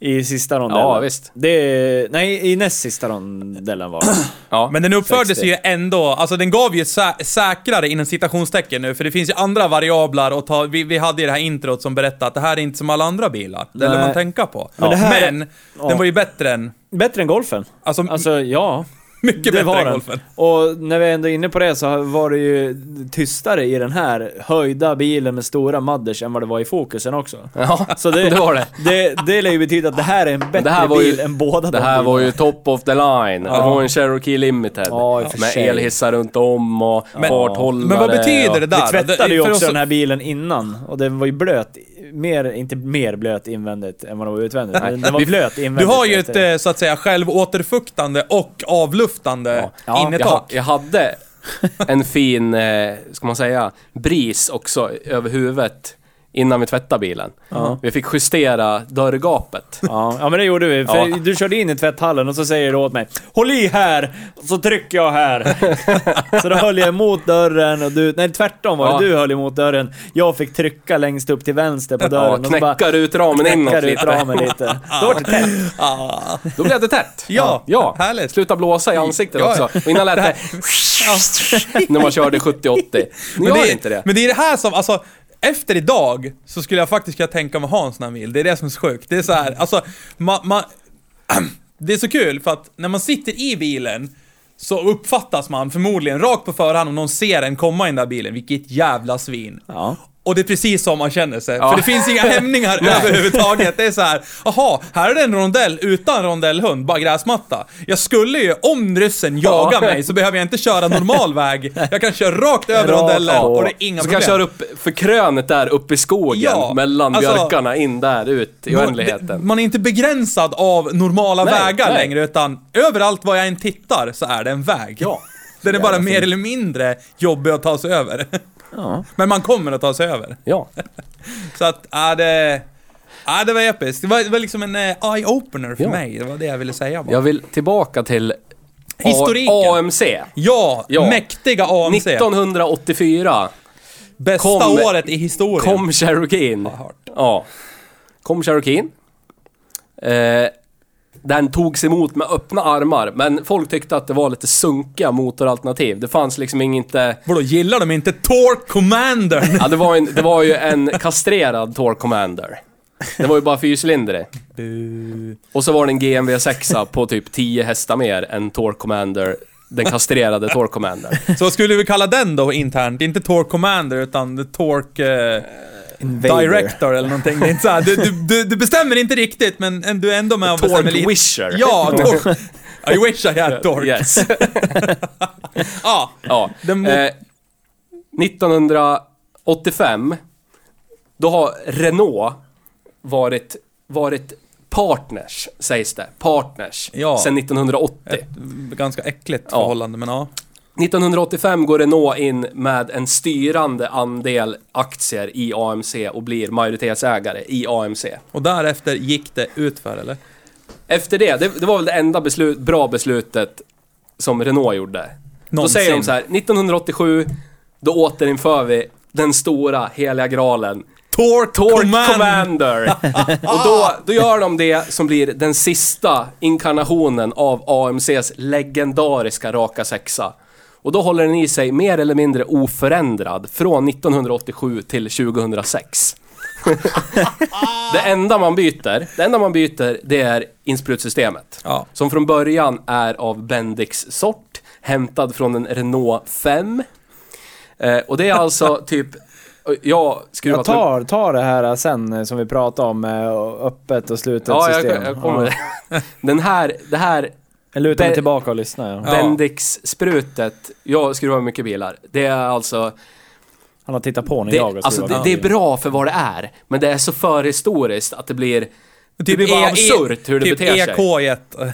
i sista rondellen. Ja, visst. Det, nej, i näst sista rondellen var det. *clears throat* Ja. Men den uppfördes 60. ju ändå, alltså den gav ju sä säkrare inom citationstecken nu, för det finns ju andra variabler att ta, vi, vi hade ju det här introt som berättade att det här är inte som alla andra bilar. Det lär man tänka på. Men Men, ja. den var ju bättre än, Bättre än golfen. alltså, Alltså, ja. Mycket det bättre var än den. golfen. Och när vi ändå är inne på det så var det ju tystare i den här höjda bilen med stora mudders än vad det var i fokusen också. Ja, Så det, *laughs* det var det. Det, det lär ju betyda att det här är en bättre det här var ju- bil än båda Det de här var ju top of the line. Det Ja. var en Cherokee Limited. Ja, med sig. elhissar runt om och Men- farthållare. Men vad betyder det där? Vi tvättade ju också den här bilen innan och den var ju blöt. Mer, inte mer blöt invändigt än vad den var utvändigt. Men den var blöt Du invändigt. har ju ett, det. eh, så att säga, självåterfuktande och avluftande Ja, Jag, innertak. ha- jag hade *laughs* en fin, eh, ska man säga, bris också över huvudet innan vi tvättade bilen. Vi fick justera dörrgapet. Ja, ja men det gjorde vi. För Ja. Du körde in i tvätthallen och så säger du åt mig Håll i här! Och så trycker jag här. *laughs* så då höll jag emot dörren och du... Nej tvärtom var det. Ja. Du höll emot dörren. Jag fick trycka längst upp till vänster på dörren. Ja, och så bara knäcka rutramen inåt knäcka ut lite. ramen lite. Då var det tätt. Ah. Då blev det tätt. Ja, ja. härligt. Sluta blåsa i ansiktet Ja. också. Och innan lät det *laughs* när man körde 70-80. Nu Men gör det, inte det. Men det är det här som, alltså, efter idag så skulle jag faktiskt kunna tänka mig ha en sån här bil. Det är det som är så sjukt. Det är så här, alltså, man, man, *clears throat* det är så kul för att när man sitter i bilen så uppfattas man förmodligen rakt på förhand om någon ser en komma i den där bilen, vilket jävla svin. Ja. Och det är precis så man känner sig. Ja. För det finns inga *laughs* hämningar överhuvudtaget. Det är så här, jaha, här är det en rondell utan rondellhund, bara gräsmatta. Jag skulle ju, om ryssen jagar Ja. mig, så behöver jag inte köra normal väg. Jag kan köra rakt över Rakt rondellen på. och det är inga Så kan problem. jag köra upp för krönet där uppe i skogen, Ja, mellan alltså- björkarna, in där, ut i Man- oändligheten. Man är inte begränsad av normala Nej, vägar nej. längre, utan överallt var jag än tittar så är det en väg. Ja. Den är bara mer eller mindre jobbig att ta sig över. Ja. Men man kommer att ta sig över. Ja. *laughs* Så att, ja det... Ja, det var episkt. Det var, det var liksom en eh, eye-opener för Ja. mig. Det var det jag ville säga bara. Jag vill tillbaka till A- Historiken. AMC. Ja, Ja. mäktiga AMC. 1984 Bästa kom- året i historien. kom Cherokeen. Ja. Kom Cherokeen. Eh, den togs emot med öppna armar, men folk tyckte att det var lite sunkiga motoralternativ. Det fanns liksom inte... Vadå, gillar de inte Torque Commander? *laughs* Ja, det var, en, det var ju en kastrerad Torque Commander. Det var ju bara fyrcylindrig. Och så var det en GMV 6 på typ 10 hästar mer än Torque Commander, den kastrerade Torque Commander. Så skulle vi kalla den då internt? Inte Torque Commander, utan Torque... Eh, Invader. Director eller någonting. Det är inte så här, du, du, du, bestämmer inte riktigt, men du är ändå med och bestämmer Torque lite. Wisher. Ja, Torque. *laughs* I wish I had Torque. Yes. *laughs* Ja. Ja. Den Eh, 1985, då har Renault varit, varit partners, sägs det. Partners. Ja. Sen 1980. Ett ganska äckligt Ja. förhållande, men ja. 1985 går Renault in med en styrande andel aktier i AMC och blir majoritetsägare i AMC. Och därefter gick det utför, eller? Efter det, det, det var väl det enda beslut, bra beslutet som Renault gjorde. Då Någonsin. säger de så här, 1987, då återinför vi den stora heliga graalen. Torque, Torque Command. Commander! *laughs* och då, då gör de det som blir den sista inkarnationen av AMCs legendariska raka sexa. Och då håller den i sig mer eller mindre oförändrad från 1987 till 2006. *laughs* det enda man byter, det enda man byter, det är insprutsystemet. Ja. Som från början är av Bendix sort, hämtad från en Renault 5. Eh, och det är alltså *laughs* typ, jag Jag tar, tar det här sen eh, som vi pratade om, eh, öppet och slutet Ja, jag, system. jag kommer. *laughs* Den här, det här Jag lutar mig Be- tillbaka och lyssnar. Ja. Bendix-sprutet, jag skruvar mycket bilar. Det är alltså, Han har tittat på när det, jag har alltså skruvat det, av det är bra för vad det är, men det är så förhistoriskt att det blir, det Typ blir bara E- absurt hur det typ beter sig. EK1.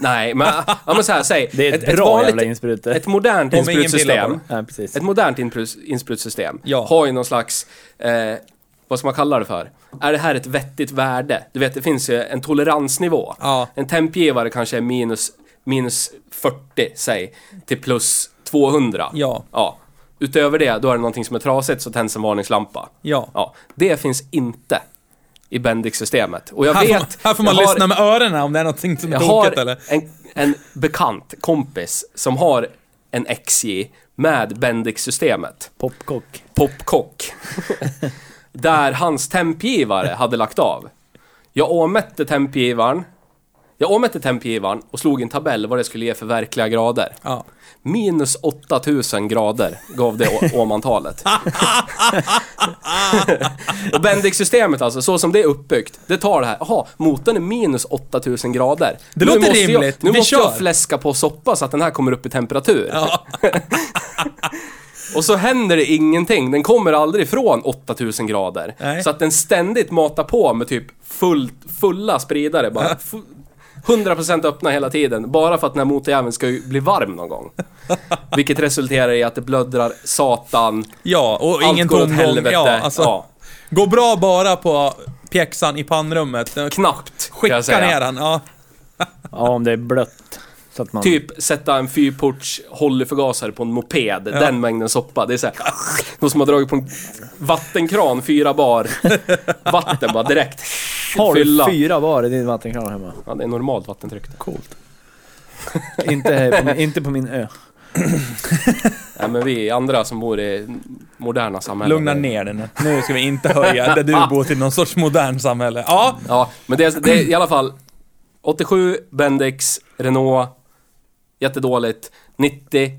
Nej, men, ja, men så här, säg. Det är ett, ett, bra vanligt, jävla insprute. ett modernt Om ingen pillar på insprutsystem, Ja, precis. ett modernt inspruts- insprutsystem Ja. har ju någon slags, eh, vad ska man kalla det för? Är det här ett vettigt värde? Du vet, det finns ju en toleransnivå. Ja. En tempgivare kanske är minus, minus 40, säg, till plus 200. Ja. ja. Utöver det, då är det någonting som är trasigt så tänds en varningslampa. Ja. Ja. Det finns inte i Bendix-systemet. Och jag Här får, vet... man, här får man jag har- lyssna med öronen om det är någonting som är tokigt eller? en, en bekant kompis som har en XJ med Bendix-systemet. Popcock. Popcock. *laughs* där hans tempgivare hade lagt av. Jag åmätte tempgivaren. Jag åmätte tempgivaren och slog en tabell vad det skulle ge för verkliga grader. Ja. Minus 8000 grader gav det *laughs* Åmantalet. och Bendix-systemet alltså, så som det är uppbyggt, det tar det här, jaha, motorn är minus 8000 grader. Det Nu låter måste rimligt. Jag, nu Vi måste kör. jag fläska på soppa så att den här kommer upp i temperatur. Ja. *laughs* *laughs* Och så händer det ingenting. Den kommer aldrig ifrån 8000 grader. Nej. Så att den ständigt matar på med typ full, fulla spridare. Bara fu- 100% öppna hela tiden. Bara för att den här motorjäveln ska ju bli varm någon gång. *laughs* Vilket resulterar i att det blöddrar satan. ja, och Allt ingen går åt helvete. Ja, alltså, ja. Går bra bara på pjäxan i pannrummet. Knappt, Skicka ner den, ja. Ja, om det är blött. Så att man... Typ sätta en fyrports Hollyförgasare på en moped, den mängden soppa. Det är såhär, någon som har dragit på en vattenkran, fyra bar vatten bara direkt. Har du fylla. fyra bar i din vattenkran hemma? Ja, det är normalt vattentryck. Coolt. inte, här på, min- inte på min ö. Nej, men vi andra som bor i moderna samhällen. Lugna ner dig nu. Nu ska vi inte höja där du bor till någon sorts modern samhälle. Ja, Ja, men det är, det är i alla fall 87, Bendix, Renault, jättedåligt. 90,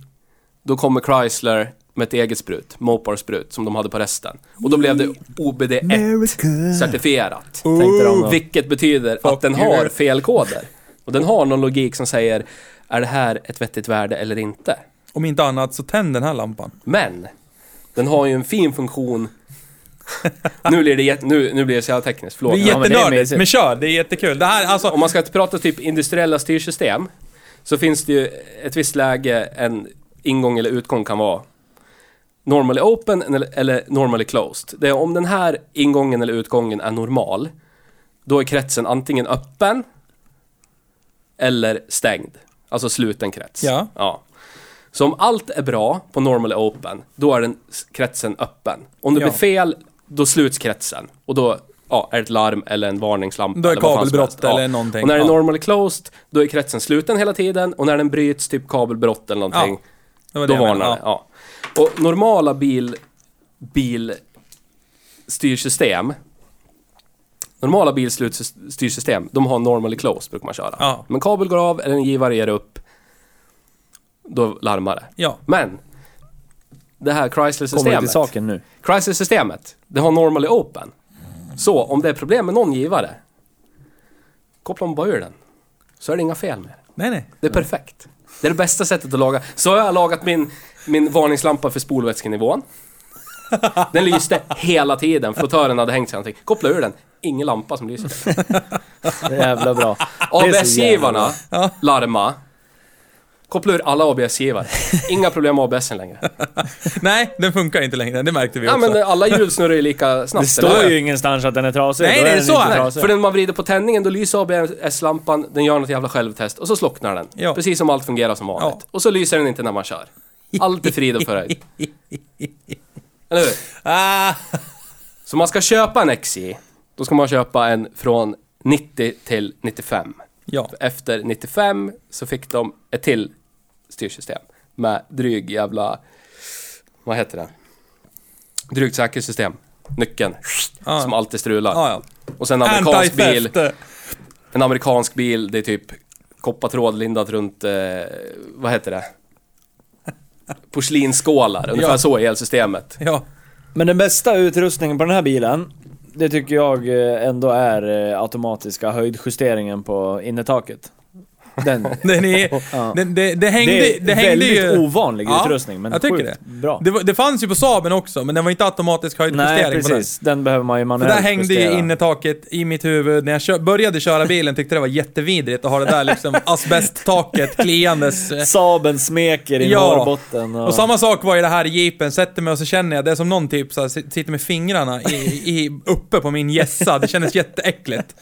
då kommer Chrysler med ett eget sprut, Mopar-sprut, som de hade på resten. Och då blev det OBD1-certifierat. Tänkte de då. Vilket betyder att den har felkoder. Och den har någon logik som säger, är det här ett vettigt värde eller inte? om inte annat så tänd den här lampan. Men, den har ju en fin funktion. *laughs* nu blir det, jätte- nu, nu blir det så jävla tekniskt, förlåt. Det är Ja, men det är jättenördigt, mysigt. men kör. Det är jättekul. Det här, alltså... Om man ska prata typ industriella styrsystem så finns det ju ett visst läge en ingång eller utgång kan vara normally open eller, normally closed. Det är om den här ingången eller utgången är normal, då är kretsen antingen öppen eller stängd. Alltså sluten krets. Ja. ja. Så om allt är bra på normally open, då är den kretsen öppen. Om det Ja. blir fel, då sluts kretsen. Och då ja, är det ett larm eller en varningslampa. Då är eller kabelbrott helst. eller någonting. Och när det är Ja. normally closed, då är kretsen sluten hela tiden. Och när den bryts, typ kabelbrott eller någonting, Det var då det jag varnar det. Ja. Och normala bil... bilstyrsystem Normala bilstyrsystem, de har normally closed brukar man köra. Ja. Men kabel går av eller en givare ger upp, då larmar det. Ja. Men, det här Kommer det till Chrysler-systemet, saken nu? Chrysler-systemet, det har normally open. Så om det är problem med någon givare, kopplar man bara ur den. Så är det inga fel med det. Nej, nej. Det är perfekt. Det är det bästa sättet att laga. Så har jag lagat min, min varningslampa för spolvätskenivån. Den lyste hela tiden. Flottören hade hängt sig någonting. Koppla ur den. Ingen lampa som lyser. *laughs* Det är jävla bra. ABS-givarna Ja. larma. Koppla ur alla ABS-givare. Inga problem med ABSen längre. *laughs* Nej, den funkar inte längre. Det märkte vi Ja också. men alla hjul snurrar ju lika snabbt. Det står ju ingenstans att den är trasig. Nej, nej, den så är det. trasig. För när man vrider på tändningen, då lyser ABS-lampan, den gör något jävla självtest och så slocknar den. Ja. Precis som allt fungerar som vanligt. Ja. Och så lyser den inte när man kör. Allt är frid och fröjd. *laughs* Eller hur? Ah, Så man ska köpa en XJ, då ska man köpa en från 90 till 95. ja. Efter 95 så fick de ett till styrsystem med dryg jävla... Vad heter det? Drygt säkerhetssystem. Nyckeln. Ja. Som alltid strular. Ja, ja. Och sen en amerikansk bil. En amerikansk bil, det är typ koppartråd lindat runt, eh, vad heter det? Porslinsskålar, ungefär Ja. så är elsystemet. Ja. Men den bästa utrustningen på den här bilen, det tycker jag eh, ändå är eh, automatiska höjdjusteringen på innertaket. Den. *laughs* Den är, Ja. den, det, det hängde, det är det hängde väldigt ju... ovanlig Ja, utrustning, men jag tycker sjukt det. bra. Det, det fanns ju på Saaben också, men den var inte automatisk Nej, höjdjustering den. precis. Den behöver man ju För manuellt där hängde ju justera. innertaket i mitt huvud. När jag kö- började köra bilen tyckte det var jättevidrigt att ha det där liksom *laughs* asbesttaket kliandes. Saben smeker i Ja. Norrbotten. Och, Och samma sak var ju det här i jeepen, sätter mig och så känner jag, det är som någon typ så här, sit- sitter med fingrarna i, i, uppe på min gässa, det kändes jätteäckligt.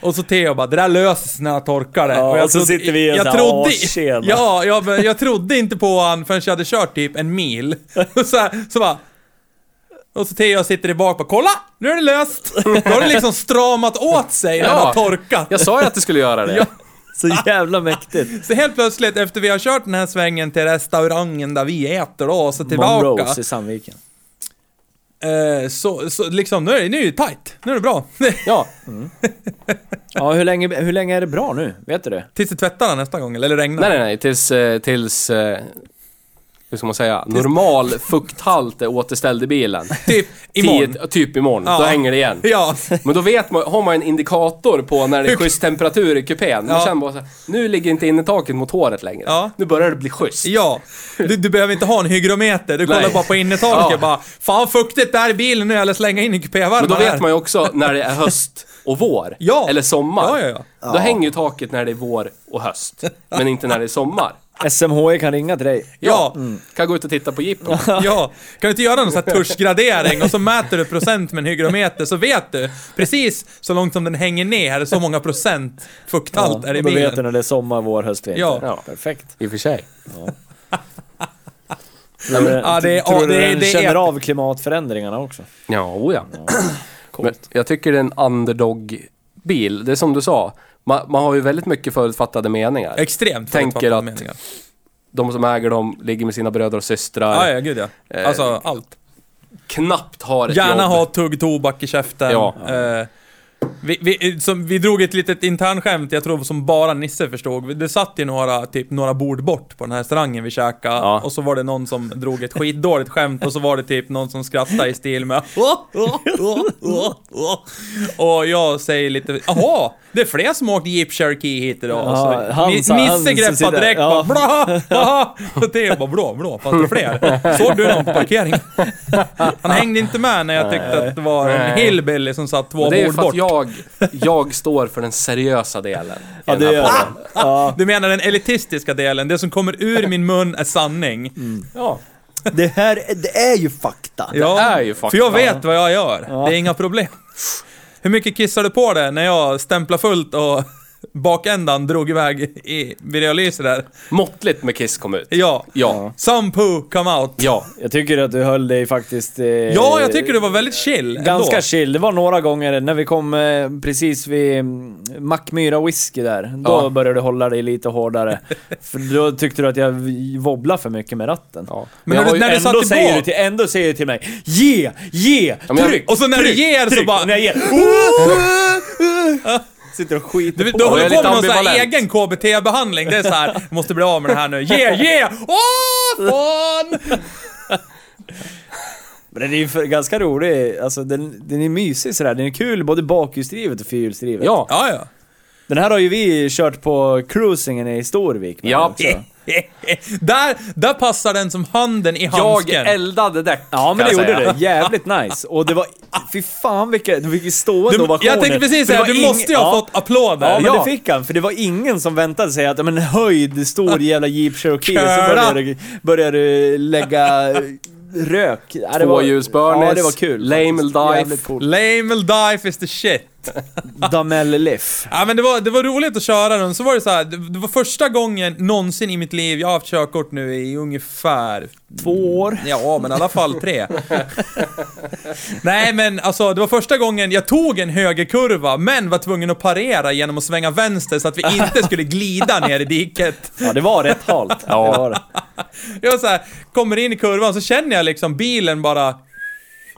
Och så Theo bara, det där löser sig när jag torkar det. Ja, jag och så sitter vi i en jag trodde, asked. Ja, jag, jag trodde inte på han förrän jag hade kört typ en mil. Och så, här, så bara... Och så Theo sitter i bak och bara, kolla! Nu är det löst! Då har det liksom stramat åt sig när det Ja. har torkat. Jag sa ju att det skulle göra det. Ja. Så jävla mäktigt. Så helt plötsligt efter vi har kört den här svängen till restaurangen där vi äter då, och så tillbaka. Monrose i Sandviken. Eh, så, så liksom, nu är det, nu är det tight. Nu är det bra. *laughs* Ja, Ja, hur länge, hur länge är det bra nu? Vet du det? Tills det tvättar nästa gång, eller regnar. nej nej nej, tills, eh, tills eh, hur ska man säga, normal fukthalt är återställd i bilen. *laughs* Typ imorgon. Tio, typ imorgon, Ja. då hänger det igen. *laughs* Ja. Men då vet man, har man en indikator på när det är schysst temperatur i kupén. Man Ja. känner bara så här, nu ligger inte innertaket mot håret längre. Ja. Nu börjar det bli schysst. Ja. Du, du behöver inte ha en hygrometer, du kollar Nej. bara på innertaket Ja. bara Fan fuktigt det är i bilen nu, eller slänga in i kupévarmen Men då här." vet man ju också när det är höst och vår. Ja. Eller sommar. Ja, ja, ja. Då hänger ju taket när det är vår och höst. Men inte när det är sommar. SMHI kan ringa till dig. Ja, Kan gå ut och titta på jippon. *laughs* ja. Kan du inte göra någon sån här tuschgradering och så mäter du procent med en hygrometer så vet du precis så långt som den hänger ner, så många procent fukthalt är i och då vet du bilen. när det är sommar, vår, höst, vinter. Ja. Ja. Perfekt. I och för sig. Nej, *laughs* men, Ja, det är- tror ja, du det är- den det är- känner av klimatförändringarna också? Ja, oh ja. Men Coolt. jag tycker det är en underdog-bil. Det är som du sa. Man, man har ju väldigt mycket förutfattade meningar. Extremt Tänker att- meningar. De som äger dem ligger med sina bröder och systrar. Ja, ja, gud ja. Eh, Alltså, allt. Knappt har ett Gärna jobb. ha tugg tobak i käften. Ja. Eh, vi, vi, som, vi drog ett litet internskämt, jag tror som bara Nisse förstod. Det satt ju några, typ några bord bort på den här restaurangen vi käkade. Ja. Och så var det någon som drog ett skitdåligt skämt och så var det typ någon som skrattade i stil med *laughs* Och jag säger lite, jaha, det är fler som åkt Jeep Cherokee hit idag. Ja, så, han Nisse greppade direkt ja. bara bla, bla. Och det bara blå, blå, fast det är fler. Såg du någon på parkeringen? Han hängde inte med när jag tyckte att det var en hillbilly som satt två bord bort. Jag, jag står för den seriösa delen. i Ja, den det här gör det. Ja. Du menar den elitistiska delen, det som kommer ur min mun är sanning. Mm. Ja. Det här det är ju fakta. Ja, är ju fakta. för jag vet vad jag gör. Ja. Det är inga problem. Hur mycket kissar du på det när jag stämplar fullt och bakändan drog iväg i videolyser där? Måttligt med Kiss kom ut. Ja. Ja. Some poo come out. Ja. Jag tycker att du höll dig faktiskt... Eh, Ja, jag tycker det var väldigt chill Ganska ändå. chill. Det var några gånger när vi kom eh, precis vid mm, Mackmyra whisky där. Då Ja. började du hålla dig lite hårdare. *laughs* för då tyckte du att jag wobblade för mycket med ratten. ja. Men jag när du- när du satt säger du till, ändå säger du till mig Ge! Ge! men jag- tryck! Och så när du tryck, ger så tryck. bara- Och när jag ger... *laughs* *laughs* Sitter och skiter Du, på på lite med någon sån här ambivalent. egen KBT-behandling. Det är så här, *laughs* måste bli av med det här nu. Yeah, yeah! Åh, fan! Men den är ju för, ganska rolig. Alltså den, den är mysig sådär. Den är kul både bakhjulsdrivet och fyrhjulsdrivet. Ja. Ja, ja. Den här har ju vi kört på cruisingen i Storvik Ja. också. *laughs* där, där passar den som handen i Jag handsken. eldade däck, Ja men det jag gjorde säga. det. Jävligt nice. Och det var... Fy fan vilka, vilka stående Du, ovationer. jag tänkte precis säga, du ing- måste ju ha ja. fått applåder. Ja men det fick han, för det var ingen som väntade sig att men en höjd, stor jävla Jeep Cherokee, så började, du- började du lägga rök. Ja, Tvåhjulsburners, Ja det var kul. Lamel faktiskt. dive. Lame die is the shit. Damel Liff. Ja men det var, det var roligt att köra den, så var det så här, det, det var första gången någonsin i mitt liv, jag har haft körkort nu i ungefär Två år. Ja, men i alla fall tre. *laughs* Nej, men alltså det var första gången jag tog en högerkurva, men var tvungen att parera genom att svänga vänster så att vi inte skulle glida ner i diket. Ja det var rätt halt. Ja. Det var det. Jag så här, kommer in i kurvan så känner jag liksom bilen bara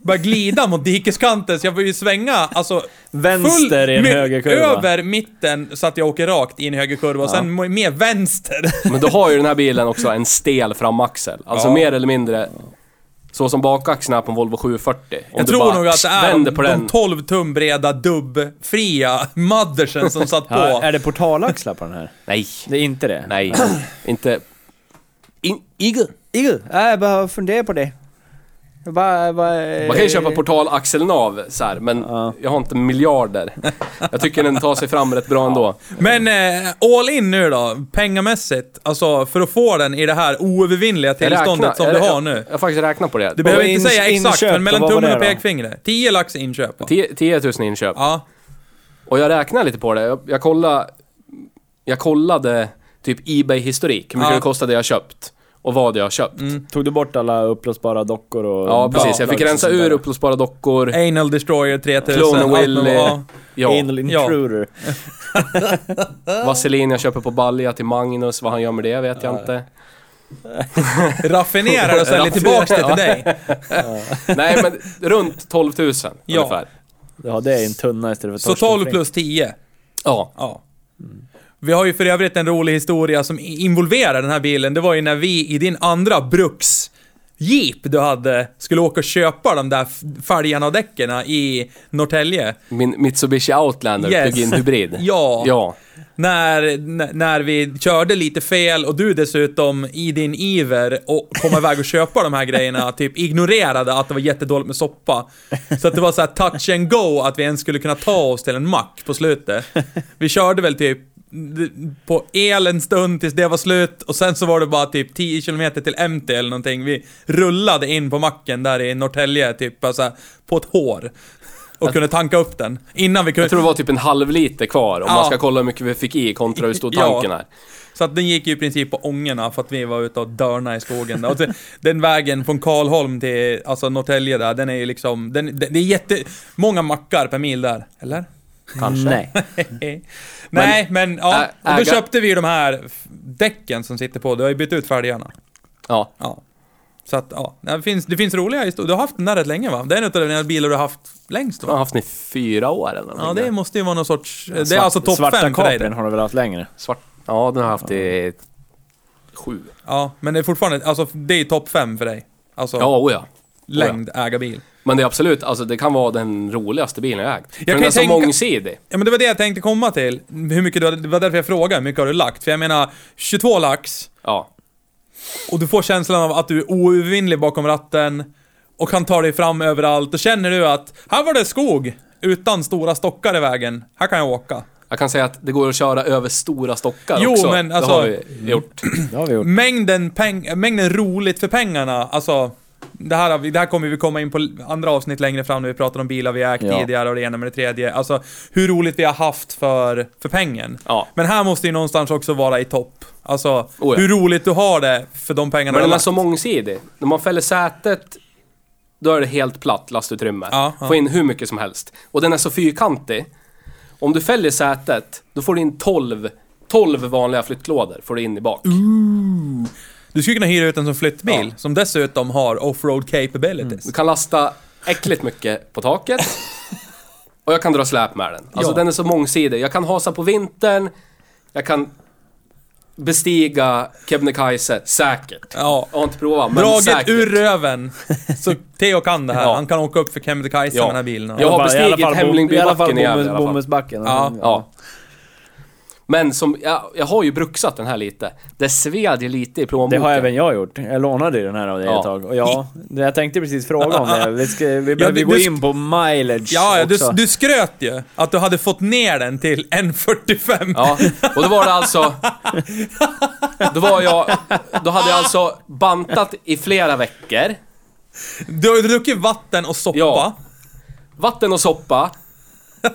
börjar glida mot dikeskanten, så jag får ju svänga, alltså... Vänster i en högerkurva. Över mitten så att jag åker rakt in i högerkurva och sen mer vänster. Men då har ju den här bilen också en stel framaxel. Alltså Ja. mer eller mindre så som bakaxeln är på en Volvo 740. Om Jag du tror bara nog att det är de, på de den. 12 tum breda dubbfria mothersen som satt på. *laughs* Ja, är det portalaxlar på den här? Nej. Det är inte det? Nej. *clears throat* inte... In, Igel. Jo, jag bara funderar på det. Bara, bara, Man kan ju köpa portalaxelnav så här, men Ja. jag har inte miljarder. Jag tycker den tar sig fram rätt bra ändå. Men eh, all in nu då, pengamässigt. Alltså för att få den i det här oövervinnliga tillståndet räknar- som du har jag, nu. Jag har faktiskt räknat på det. Du behöver inte säga exakt, inköp, men mellan tummen och pekfingret. 10 lax inköp. va? 10 10 000 inköp. Ja. Och jag räknar lite på det. Jag, jag kollade... Jag kollade typ Ebay-historik. Hur mycket Ja. det kostade jag köpt. Och vad jag har köpt. Tog du bort alla upplösbara dockor och... Ja, precis. Jag fick rensa ur upplösbara dockor. Anal Destroyer 3000. Clone Willy. ja. Ja, Anal intruder. *laughs* vaselin jag köper på balja till Magnus. Vad han gör med det vet jag inte. *laughs* Raffinerar och säljer tillbaks det till dig. Nej, men runt 12 000 Ja. ungefär. Ja, det är en tunna istället för Så Torsten 12 Flink. plus 10. Ja. Ja. Vi har ju för övrigt en rolig historia som involverar den här bilen. Det var ju när vi i din andra bruks Jeep du hade skulle åka och köpa de där fälgarna och däcken i Norrtälje. Min Mitsubishi Outlander Yes. plug-in hybrid. *laughs* Ja. Ja. När, när vi körde lite fel och du dessutom i din iver och kom iväg och köpa de här grejerna *laughs* typ ignorerade att det var jättedåligt med soppa. Så att det var så här touch and go att vi ens skulle kunna ta oss till en mack på slutet. Vi körde väl typ på el en stund tills det var slut och sen så var det bara typ 10 km till MT eller någonting. Vi rullade in på macken där i Norrtälje, typ alltså, på ett hår. Och kunde tanka upp den. Innan vi kunde... Jag tror det var typ en halv liter kvar om Ja. man ska kolla hur mycket vi fick i kontra hur stor Ja. tanken är. Så att den gick ju i princip på ångorna för att vi var ute och dörna i skogen. Och så, den vägen från Karlholm till alltså Norrtälje där, den är ju liksom... Den, det är jättemånga mackar per mil där, eller? Kanske. Nej. Nej, *laughs* men ja. ä- och då äga- köpte vi de här däcken som sitter på. Du har ju bytt ut fälgarna. Ja. Ja. Så att, ja. Det finns, det finns roliga historier. Du har haft den där rätt länge va? Det är en av dina bilar du har haft längst Jag har va? haft den i fyra år eller någonting. Ja, det måste ju vara någon sorts... Det är Svart- alltså topp Svarta fem för dig. Det. har du väl haft längre? Svart. Ja, den har jag haft i sju. Ja, men det är fortfarande... Alltså, det är topp fem för dig. Alltså, Ja, oh ja. Längd, äga bil. Men det är absolut, alltså det kan vara den roligaste bilen jag ägt. För den är så tänka- mångsidig. Ja men det var det jag tänkte komma till. Hur mycket du hade, det var därför jag frågade, hur mycket har du lagt? För jag menar, 22 lax, Ja. och du får känslan av att du är oövervinnlig bakom ratten, och kan ta dig fram överallt, och känner du att här var det skog, utan stora stockar i vägen, här kan jag åka. Jag kan säga att det går att köra över stora stockar Jo, också. men alltså- Det har vi gjort. *clears throat* Det har vi gjort. Mängden, peng, mängden roligt för pengarna, alltså det här, vi- det här kommer vi komma in på andra avsnitt längre fram när vi pratar om bilar vi ägt Ja. tidigare och det ena med det tredje. Alltså hur roligt vi har haft för, för pengen. Ja. Men här måste ju någonstans också vara i topp. Alltså, Oh ja. hur roligt du har det för de pengarna Men du den har är så mångsidig. När man fäller sätet, då är det helt platt lastutrymme. Ja, ja. Få in hur mycket som helst. Och den är så fyrkantig. Om du fäller sätet, då får du in 12, 12 vanliga flyttlådor får du in i bak. Du skulle kunna hyra ut den som flyttbil, Ja. som dessutom har offroad capabilities. Du kan lasta äckligt mycket på taket. *laughs* Och jag kan dra släp med den. Alltså Ja. den är så mångsidig. Jag kan hasa på vintern. Jag kan bestiga Kebnekaise säkert. Ja. Jag har inte provat, men Draget säkert. ur röven. Så Theo kan det här. *laughs* Ja. Han kan åka upp för Kebnekaise Ja. med den här bilen. Jag har I alla fall- bestigit i alla fall bom- Hemlingbybacken i alla Gävle i fall alla fall. Bommelsbacken. Ja. Ja. Men som, jag, jag har ju bruxat den här lite. Det sved ju lite i Det plånboken. har även jag gjort. Jag lånade ju den här av dig Ja. ett tag. Och ja, det- jag tänkte precis fråga om det. *laughs* Vi, ska, vi behöver du- gå in på mileage Ja, ja du, du skröt ju att du hade fått ner den till 1.45. Ja, och då var det alltså... Då var jag... Då hade jag alltså bantat i flera veckor. Du har ju druckit vatten och soppa. Ja. Vatten och soppa.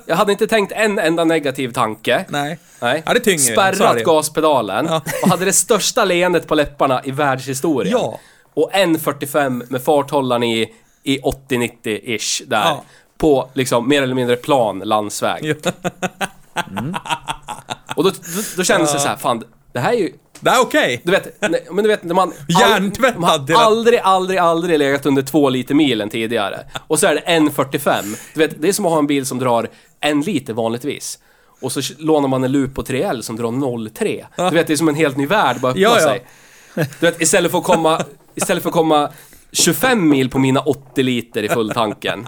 Jag hade inte tänkt en enda negativ tanke. Nej. Nej. Ja, det tynger Spärrat gaspedalen. Ja. Och hade det största leendet på läpparna i världshistorien. Ja. Och 1.45 med farthållaren i, i 80-90-ish där. Ja. På liksom mer eller mindre plan landsväg. Ja. Och då, då, då kändes det så här, fan, det här är ju... Det är okej. Du vet, nej, men du vet när man... Hjärntvättad man har aldrig, aldrig, aldrig legat under två liter milen tidigare. Och så är det 1.45. Du vet, det är som att ha en bil som drar en liter vanligtvis. Och så lånar man en på 3L som drar 0,3. Du vet, det är som en helt ny värld bara öppnar Ja, ja. sig. Du vet, istället för att komma... Istället för att komma 25 mil på mina 80 liter i fulltanken.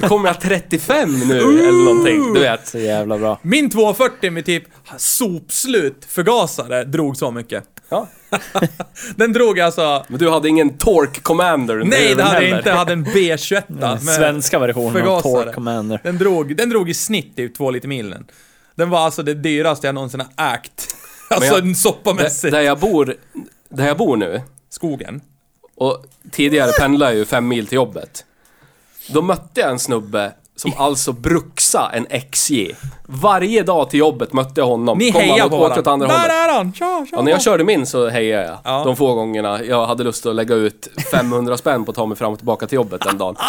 Kommer jag 35 nu eller någonting, du vet. Så jävla bra. Min 240 med typ sopslut förgasare drog så mycket. Ja. *laughs* Den drog alltså... Men du hade ingen Torque Commander Nej, det hade jag inte. Jag hade en B21 med Svenska versionen av. Torque Commander. Den drog, den drog i snitt typ två liter milen. Den var alltså det dyraste jag någonsin har ägt. Alltså jag- en soppamässigt. Där jag bor, där jag bor nu, Skogen. Och tidigare pendlade jag ju fem mil till jobbet. Då mötte jag en snubbe som alltså bruxa en XJ. Varje dag till jobbet mötte jag honom. Ni han på åt varandra. andra Där hållet. är han! Tja, tja, Ja, när jag körde min så hejade jag. Ja. De få gångerna jag hade lust att lägga ut 500 spänn på att ta mig fram och tillbaka till jobbet den dagen. *laughs*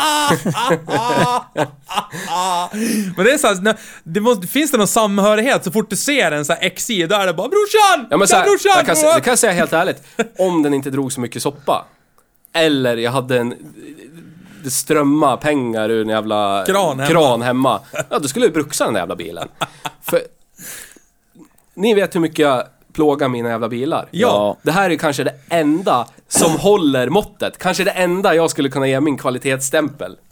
Men det är såhär, det måste, finns det någon samhörighet så fort du ser en sån här XJ, då är det bara brorsan! Ja, men så här, brorsan! jag kan, se- det kan jag säga helt ärligt. Om den inte drog så mycket soppa. Eller jag hade en... Det strömmar pengar ur en jävla Kran hemma. kran hemma. Ja, då skulle jag bruxa den där jävla bilen. För... Ni vet hur mycket jag plågar mina jävla bilar. Ja. Det här är kanske det enda som *clears throat* håller måttet. Kanske det enda jag skulle kunna ge min kvalitetsstämpel. *laughs*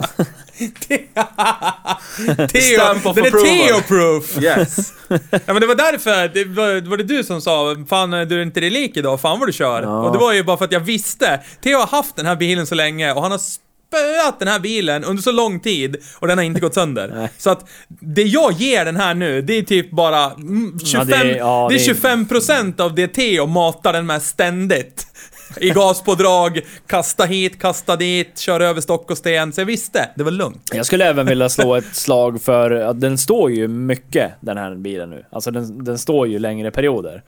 Teo, Stamp of den är approval. Teo-proof! Yes. Ja men det var därför, det var, var det du som sa Fan du är inte lik idag, fan vad du kör. Och det var ju bara för att jag visste Theo har haft den här bilen så länge och han har spöat den här bilen under så lång tid och den har inte gått sönder. Nej. så att det jag ger den här nu, det är typ bara mm, 25, Ja, det är- ja, det är det är- 25% av det Theo matar den med ständigt. I gaspådrag, kasta hit, kasta dit, köra över stock och sten. Så jag visste, det var lugnt. Jag skulle även vilja slå ett slag för att den står ju mycket, den här bilen nu. Alltså den, den står ju längre perioder.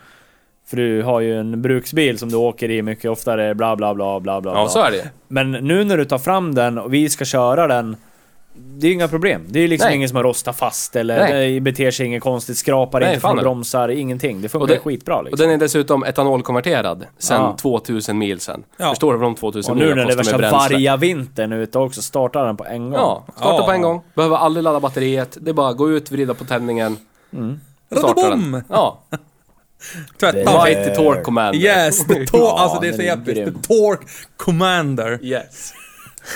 För du har ju en bruksbil som du åker i mycket oftare, bla bla bla bla bla. Ja, så är det Men nu när du tar fram den och vi ska köra den det är ju inga problem. Det är ju liksom Nej. ingen som har rostat fast eller Nej. beter sig inget konstigt, skrapar Nej, inte från bromsar, ingenting. Det funkar Och det- skitbra Och liksom. den är dessutom etanolkonverterad sen Ja. 2000 mil sen. Ja. Förstår du vad de 2000 Och nu milen när det är kostar med värsta bränsle? vargavintern ute också, startar den på en gång. Ja, starta Ja. på en gång. Behöver aldrig ladda batteriet. Det är bara att gå ut, vrida på tändningen. Mm. och starta Radabom! Ja, *laughs* Tvätta. Mighty Torque Commander. Yes, the *laughs* tor- Ja, alltså det är så episkt. The Torque Commander. Yes.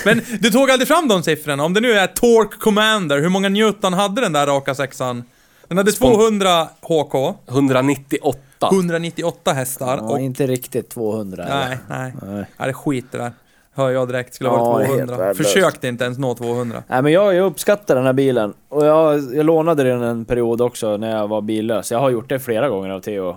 Men du tog aldrig fram de siffrorna. Om det nu är Torque Commander, hur många Newton hade den där raka sexan? Den hade Spon- 200 HK, 198. 198 hästar Ja, och... inte riktigt 200 eller? Nej, nej. Nej. Nej, det skit det där. Hör jag direkt, skulle ha Ja, varit helt 200. värdelöst. Försökte inte ens nå 200. Nej men jag, jag uppskattar den här bilen. Och jag, jag lånade den en period också när jag var billös. Jag har gjort det flera gånger av Theo.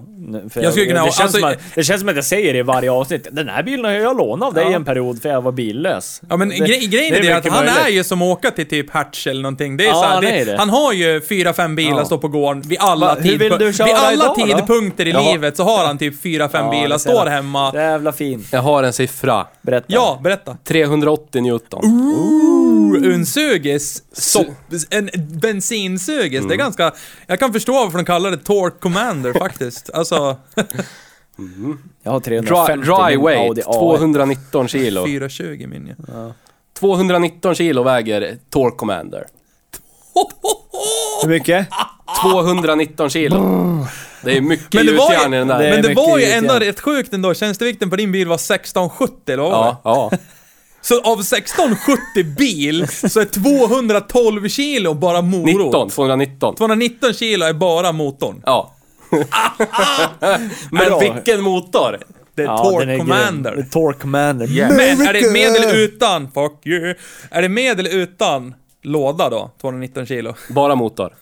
För Jag skulle kunna- det, känns alltså- som att, det känns som att jag säger det i varje avsnitt. Den här bilen har jag lånat av dig Ja. en period för jag var billös. Ja men Det- gre- grejen det är det att han möjligt. är ju som åka till typ Hertz eller någonting. Det är Ja, så här, han det, det. Han har ju fyra, fem bilar Ja. stå på gården vid alla, Va, tidpu- vid alla idag då? tidpunkter i Jaha. livet så har han typ fyra, fem Ja, bilar, står hemma. Jävla fin. Jag har en siffra. Berätta. Ja, berätta. 380 Newton. Ooh, en sugis, en bensinsugis. Mm. Det är ganska... Jag kan förstå varför de kallar det Torque Commander *laughs* faktiskt. Alltså, Jag har Dry, 350 dry min weight, Audi A1. 219 kilo. 420 min jag. 219 kilo väger Torque Commander. *laughs* Hur mycket? 219 kilo. Det är mycket Men det var gjutjärn i den där. Men det var ju ändå rätt sjukt ändå. Tjänstevikten på din bil var 1670 eller vad var det? Ja, ja. Så av 1670 bil så är 212 kilo bara morot. 19, 219. 219 kilo är bara motorn. Ja. *laughs* Men vilken motor! Det är Ja, Torque grym. Commander. Det är Torque Commander. Yeah. Men är det med eller utan? Fuck you. Är det med eller utan låda då? 219 kilo. Bara motor.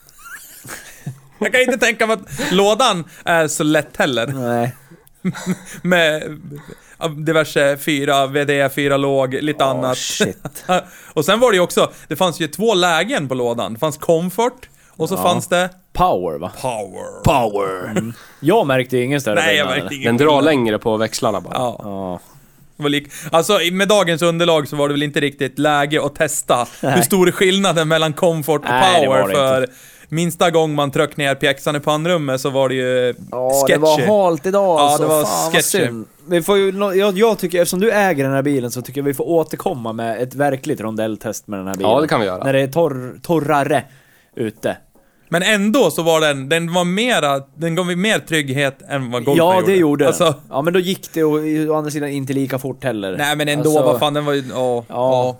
Jag kan inte tänka mig att lådan är så lätt heller. Nej. *laughs* Med diverse fyra VD, fyra låg, lite Oh, annat. shit. *laughs* och sen var det ju också, det fanns ju två lägen på lådan. Det fanns comfort och så Ja. fanns det Power va? power. Power. Jag märkte ju ingen större Nej, jag märkte ingen Den drar längre på växlarna bara. Ja, Ja. Alltså med dagens underlag så var det väl inte riktigt läge att testa Nej. hur stor är skillnaden mellan comfort och Nej, power för minsta gång man tryckte ner pjäxan i pannrummet så var det ju Ja, sketchy. det var halt idag Ja, alltså. det var Fan sketchy. Vi får ju, jag, jag tycker, eftersom du äger den här bilen så tycker jag vi får återkomma med ett verkligt rondelltest med den här bilen. Ja, det kan vi göra. När det är torr, torrare ute. Men ändå så var den, den var mera, den gav mig mer trygghet än vad golfen ja, det gjorde. Alltså, Ja, men då gick det och å andra sidan inte lika fort heller. nej men ändå, Alltså, vad fan, den var ju, ja. Ja.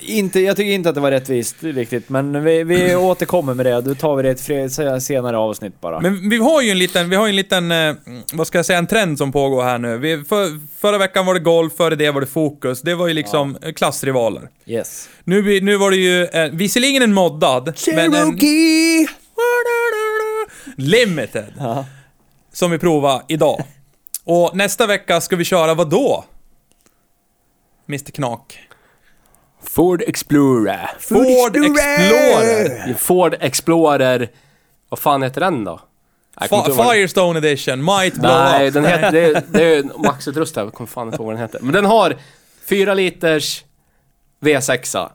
Inte, jag tycker inte att det var rättvist riktigt, men vi, vi *clears throat* återkommer med det. Då tar vi det i ett senare avsnitt bara. Men vi har ju en liten, vi har en liten, eh, vad ska jag säga, en trend som pågår här nu. Vi, för, förra veckan var det golf, före det var det fokus. Det var ju liksom eh, klassrivaler. yes. Nu, nu var det ju, eh, visserligen en moddad, men en Cherokee! limited. Ja. Som vi provar idag. Och nästa vecka ska vi köra vad då? Mr Knak. Ford Explorer. Ford Explorer. Ford Explorer... Vad fan heter den då? Jag Fa- Firestone edition, might blow Nej, up. den heter, *laughs* det, är- det är maxutrustad. Jag kommer fan inte ihåg vad den heter. Men den har 4 liters V6.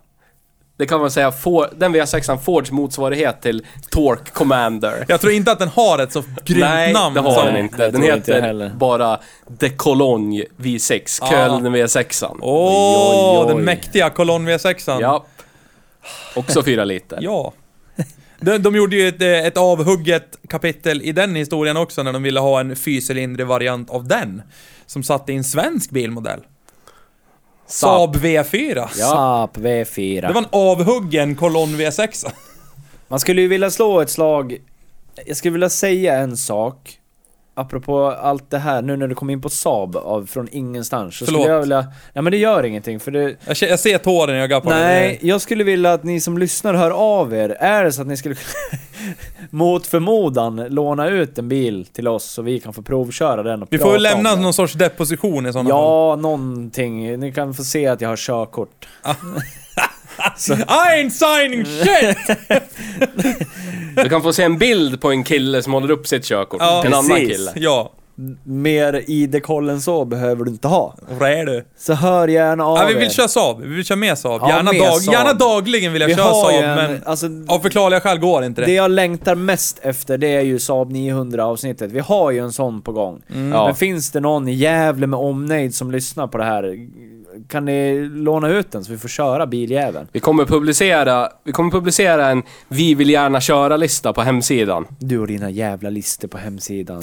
Det kan man säga, Ford, den V6 Fords motsvarighet till Torque Commander. Jag tror inte att den har ett så grymt Nej, namn. det har den inte. Den inte heter heller. bara De Cologne V6. Ah. Köln V6. Åh, oj. den mäktiga Colon V6. Ja. Också 4 liter. Ja. De, de gjorde ju ett, ett avhugget kapitel i den historien också när de ville ha en fyrcylindrig variant av den. Som satt i en svensk bilmodell. Saab V4. Saab V4. Det var en avhuggen Colon V6. Man skulle ju vilja slå ett slag... Jag skulle vilja säga en sak. Apropå allt det här, nu när du kom in på Saab av, från ingenstans, så Förlåt. skulle jag vilja... Nej men det gör ingenting, för det... Jag, ser- jag ser tåren i ögat på Nej, dig. jag skulle vilja att ni som lyssnar hör av er. Är det så att ni skulle *laughs* mot förmodan låna ut en bil till oss så vi kan få provköra den och Vi får om lämna någon sorts deposition i sådana fall. Ja, någonting. Ni kan få se att jag har körkort. *laughs* *laughs* I ain't signing shit! Du kan få se en bild på en kille som håller upp sitt körkort. Ja, en annan precis. kille. ja, Mer ID-koll än så behöver du inte ha. vad är du? Så hör gärna av Ja, vi er. vill köra Saab. Vi vill köra med Saab. Ja, Gärna, med dag, Saab. gärna dagligen vill jag Vi köra Saab, en, men alltså, av förklarliga skäl går inte Det det. jag längtar mest efter det är ju Saab 900 avsnittet. Vi har ju en sån på gång. Ja. Men finns det någon i Gävle med omnejd som lyssnar på det här? Kan ni låna ut den så vi får köra biljäveln? Vi kommer publicera, vi kommer publicera en Vi vill gärna köra-lista på hemsidan. Du och dina jävla listor på hemsidan.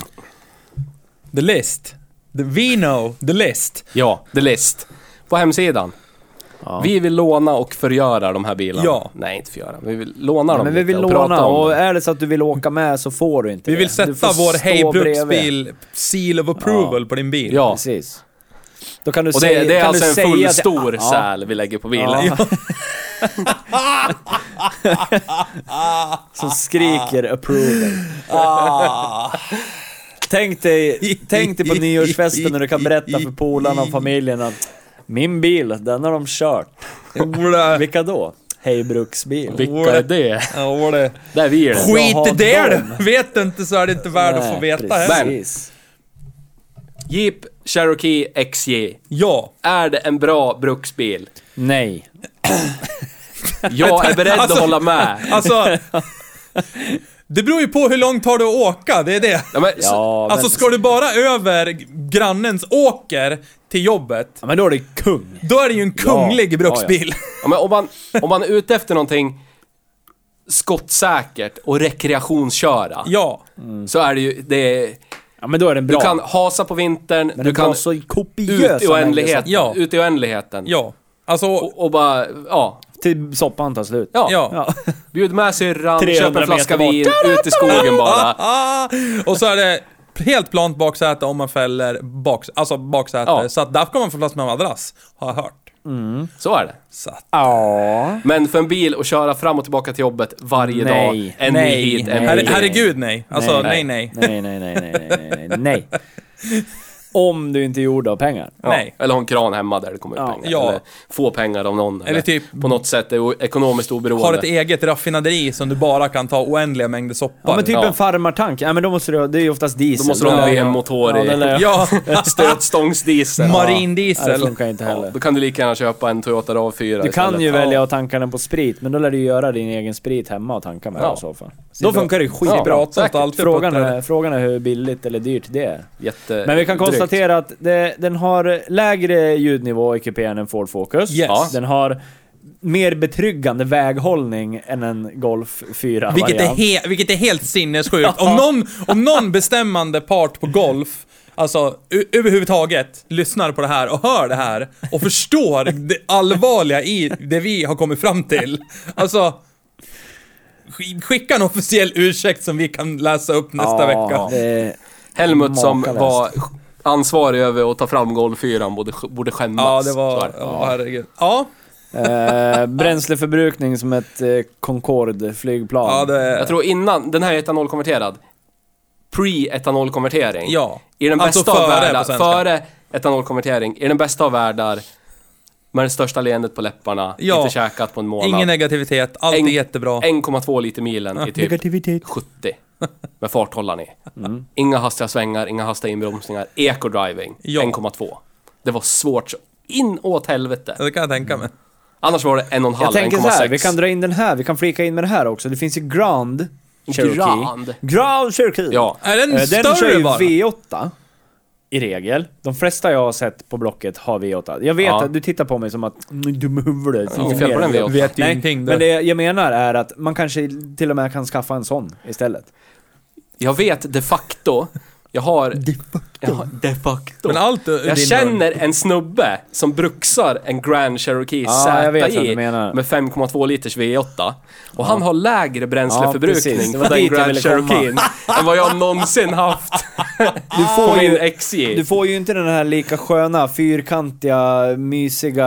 The list. The Vino. The list. Ja, the list. På hemsidan. Ja. Vi vill låna och förgöra de här bilarna. Ja. Nej, inte förgöra. Vi vill låna dem men vi vill och låna om och är det så att du vill åka med så får du inte Vi det. vill sätta vår Hej bredvid. Bruksbil seal of approval på din bil. Ja. Precis. Då kan du Och säga, det, det är alltså en full stor Ja. säl vi lägger på bilen. Ja. *laughs* Som skriker approval. Tänk dig, tänk dig på nyårsfesten när du kan berätta för polarna och familjen att min bil, den har de kört. Vilka då? Hej Bruksbil. Vilka är det? Jodå. Där är vi det. Skit i det du! Vet du inte så är det inte värt att få veta heller. Jeep Cherokee XJ. Ja. Är det en bra bruksbil? Nej. *clears throat* Jag är beredd Alltså- att hålla med. Alltså... Det beror ju på hur långt tar du att åka, det är det. Ja, men, så, Ja, Alltså men, ska du bara över grannens åker till jobbet, ja, men då är det kung. då är det ju en kunglig Ja, bruksbil. ja, men om, man, om man är ute efter någonting skottsäkert och rekreationsköra, Ja. så är det ju... Det är, Ja men då är den du bra. kan hasa på vintern, men du kan så ut kopiösa i oändlighet. Ja. ut i oändligheten. Ja. Alltså... Och, och bara, ja. Till soppan tar slut. Ja. Ja. *laughs* Bjud med syrran, 300 köp en flaska vin, ut i skogen bara. *laughs* Och så är det helt plant baksäte om man fäller bak, alltså baksäte. Ja. Så att där kan man få plats med madrass, har jag hört. Så är det. Så att, Ja. Men för en bil att köra fram och tillbaka till jobbet varje Nej. dag, en mil nej. hit, en nej. mil herregud nej. Alltså nej nej. Nej, nej, nej, nej, nej, nej, nej. *laughs* Om du inte är gjord av pengar. Ja. Nej. Eller ha en kran hemma där det kommer ut Ja. pengar. Ja. Eller få pengar av någon. Eller, Eller typ- på något sätt är ekonomiskt oberoende. Har ett eget raffinaderi som du bara kan ta oändliga mängder soppa Ja men typ Ja. en farmartank, ja men då måste du, det är ju oftast diesel. Då måste du ha en Ja, VM-motor ja, i. Ja, *laughs* Stötstångsdiesel. marin Ja, det funkar inte heller. Då kan du lika gärna köpa en Toyota RAV4 Du kan ju Ja. välja att tanka den på sprit, men då lär du göra din egen sprit hemma och tanka med Ja. i så fall. Då funkar det ju skitbra. Alltid Frågan är, frågan är hur billigt eller dyrt det är. Jätte... Men vi kan drygt. Konstatera att det, den har lägre ljudnivå i kupén än Ford Focus. Yes. Ja. Den har mer betryggande väghållning än en Golf 4 Vilket är, he- vilket är helt sinnessjukt. *laughs* Om, någon, om någon bestämmande part på golf, alltså överhuvudtaget, lyssnar på det här och hör det här och förstår det allvarliga i det vi har kommit fram till. Alltså, sk- skicka en officiell ursäkt som vi kan läsa upp nästa vecka. Det, Helmut som var ansvarig över att ta fram 4 borde, borde skämmas. Ja, det var... är det. Ja, herregud. Ja, eh, bränsleförbrukning som ett eh, Concorde-flygplan. ja det... Jag tror innan, den här är etanolkonverterad. Pre-etanolkonvertering. Ja. I den Alltså bästa av före på världar, före etanolkonvertering, i den bästa av världar, med det största leendet på läpparna, Ja. inte käkat på en månad. Ingen negativitet, allt är jättebra. 1,2 liter milen i typ Negativitet. 70. *laughs* Med farthållaren i. Mm. Inga hastiga svängar, inga hastiga inbromsningar. Eco-driving, Ja. 1,2. Det var svårt så in åt helvete. Det kan jag tänka mig. Annars var det 1,5, Jag tänker så här, 1,6. vi kan dra in den här, vi kan flika in med det här också. Det finns ju Grand Cherokee. Grand. Grand Cherokee. Ja. Är den Eh, Den större kör ju bara? V8. I regel. De flesta jag har sett på Blocket har V8. Jag vet Ja. att du tittar på mig som att mm, dum i huvudet. Ja, inget fel på den V8. Vet ju Nej, ingenting. men det. det jag menar är att man kanske till och med kan skaffa en sån istället. Jag vet de facto Jag har... Jag har de facto. Men allt Jag känner en snubbe som bruksar en Grand Cherokee Ja, jag vet vad ZJ du menar. med 5,2 liters V8. Och han har lägre bränsleförbrukning var på den Grand. Cherokeen än vad jag någonsin haft *laughs* Du på får, min ju, XJ. du får ju inte den här lika sköna, fyrkantiga, mysiga,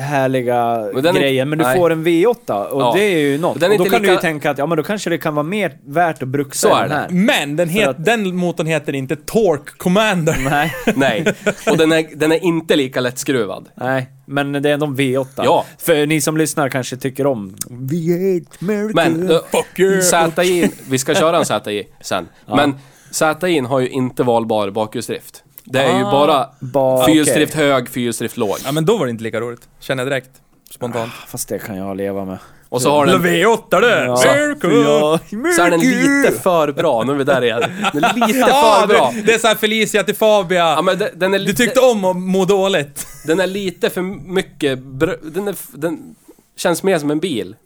härliga Men grejen, men du nej. får en V8 och Ja. det är ju något. Och och då kan du ju lika- tänka att ja men då kanske det kan vara mer värt att bruxa Så är den det. här. Men den, het, att- den motorn heter inte Torque Commander. Nej, Nej. Och den är, den är inte lika lättskruvad. nej, men det är ändå en V8. Ja. För ni som lyssnar kanske tycker om V8 America. Men uh, Fuck you. ZJ, vi ska köra en ZJ sen. Men ZJ har ju inte valbar bakhjulsdrift. Det är ju Ah, bara ba- fyrhjulsdrift hög, fyrhjulsdrift låg. Ja men då var det inte lika roligt. Känner jag direkt. Spontant. Fast det kan jag leva med. Och så har den... V8 du! Ja. America! Ja. Så är den lite för bra, nu är vi där igen. Den är lite Ja, för bra. det, det är såhär Felicia till Fabia. Ja, men den, den är du lite, tyckte om att må dåligt. Den är lite för mycket... Den, är, den känns mer som en bil.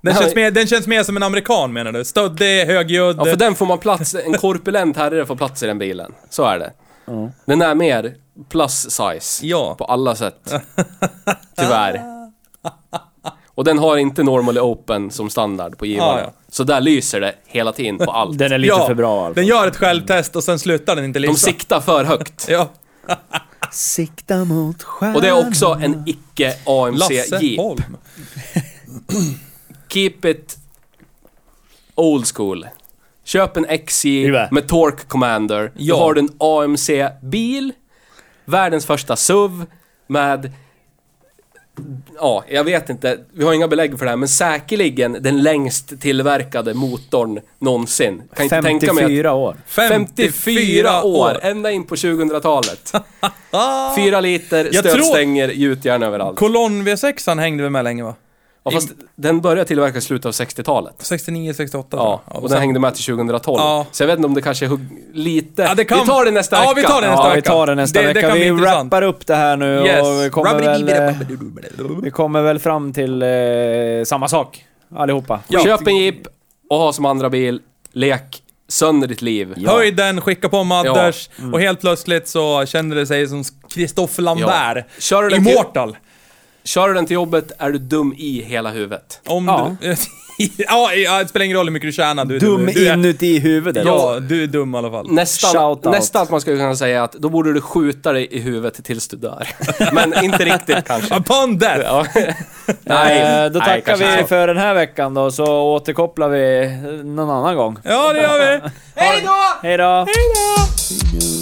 Den Ja, känns, mer, den känns mer som en amerikan menar du? Stöddig, högljudd. Ja, för den får man plats... En korpulent herre får plats i den bilen. Så är det. Den är mer plus size. Ja. På alla sätt. *laughs* Tyvärr. Och den har inte normally open som standard på givarna. Ja, ja. Så där lyser det hela tiden på allt. Den är lite ja, för bra alltså. Den gör ett självtest och sen slutar den inte De lysa. siktar för högt. Ja. Sikta mot stjärnan. Och det är också en icke AMC Lasse Jeep. Holm. Keep it old school. Köp en XJ med Torque Commander. Ja. Då har du en AMC-bil. Världens första SUV med... Ja, jag vet inte. Vi har inga belägg för det här, men säkerligen den längst tillverkade motorn någonsin. Kan inte tänka mig att 54 år. 54 år, ända in på 2000-talet. *laughs* Fyra liter, stötstänger, gjutjärn överallt. Kolonn V6 hängde vi med länge va? Ja, fast den började tillverkas i slutet av 60-talet. 69, 68 Ja, och den hängde med till 2012. Ja. Så jag vet inte om det kanske är hugg- lite... Ja, det kan- Vi tar det nästa Ja, vecka. vi tar det nästa Ja, vi vecka. tar det nästa Det- det vecka. kan bli vi wrappar upp det här nu och vi Yes. kommer väl... eh, Vi kommer väl fram till eh, samma sak, allihopa. Ja. Köp en Jeep och ha som andra bil. Lek sönder ditt liv. Höj den, skicka på Madders och helt plötsligt så kände det sig som Christophe Lambert. Kör du den till- Immortal. Kör du den till jobbet är du dum i hela huvudet. Om Ja. du... *laughs* ja, det spelar ingen roll hur mycket du tjänar. Du, Dum du, du är, inuti huvudet. Ja, du är dum i alla fall. Nästan, nästan att man skulle kunna säga att då borde du skjuta dig i huvudet tills du dör. *laughs* Men inte riktigt kanske. Upon death! Ja. *laughs* Nej, då nej, tackar kanske vi så. för den här veckan då, så återkopplar vi någon annan gång. Ja, det gör vi. Hej då! Hej då! Hej då!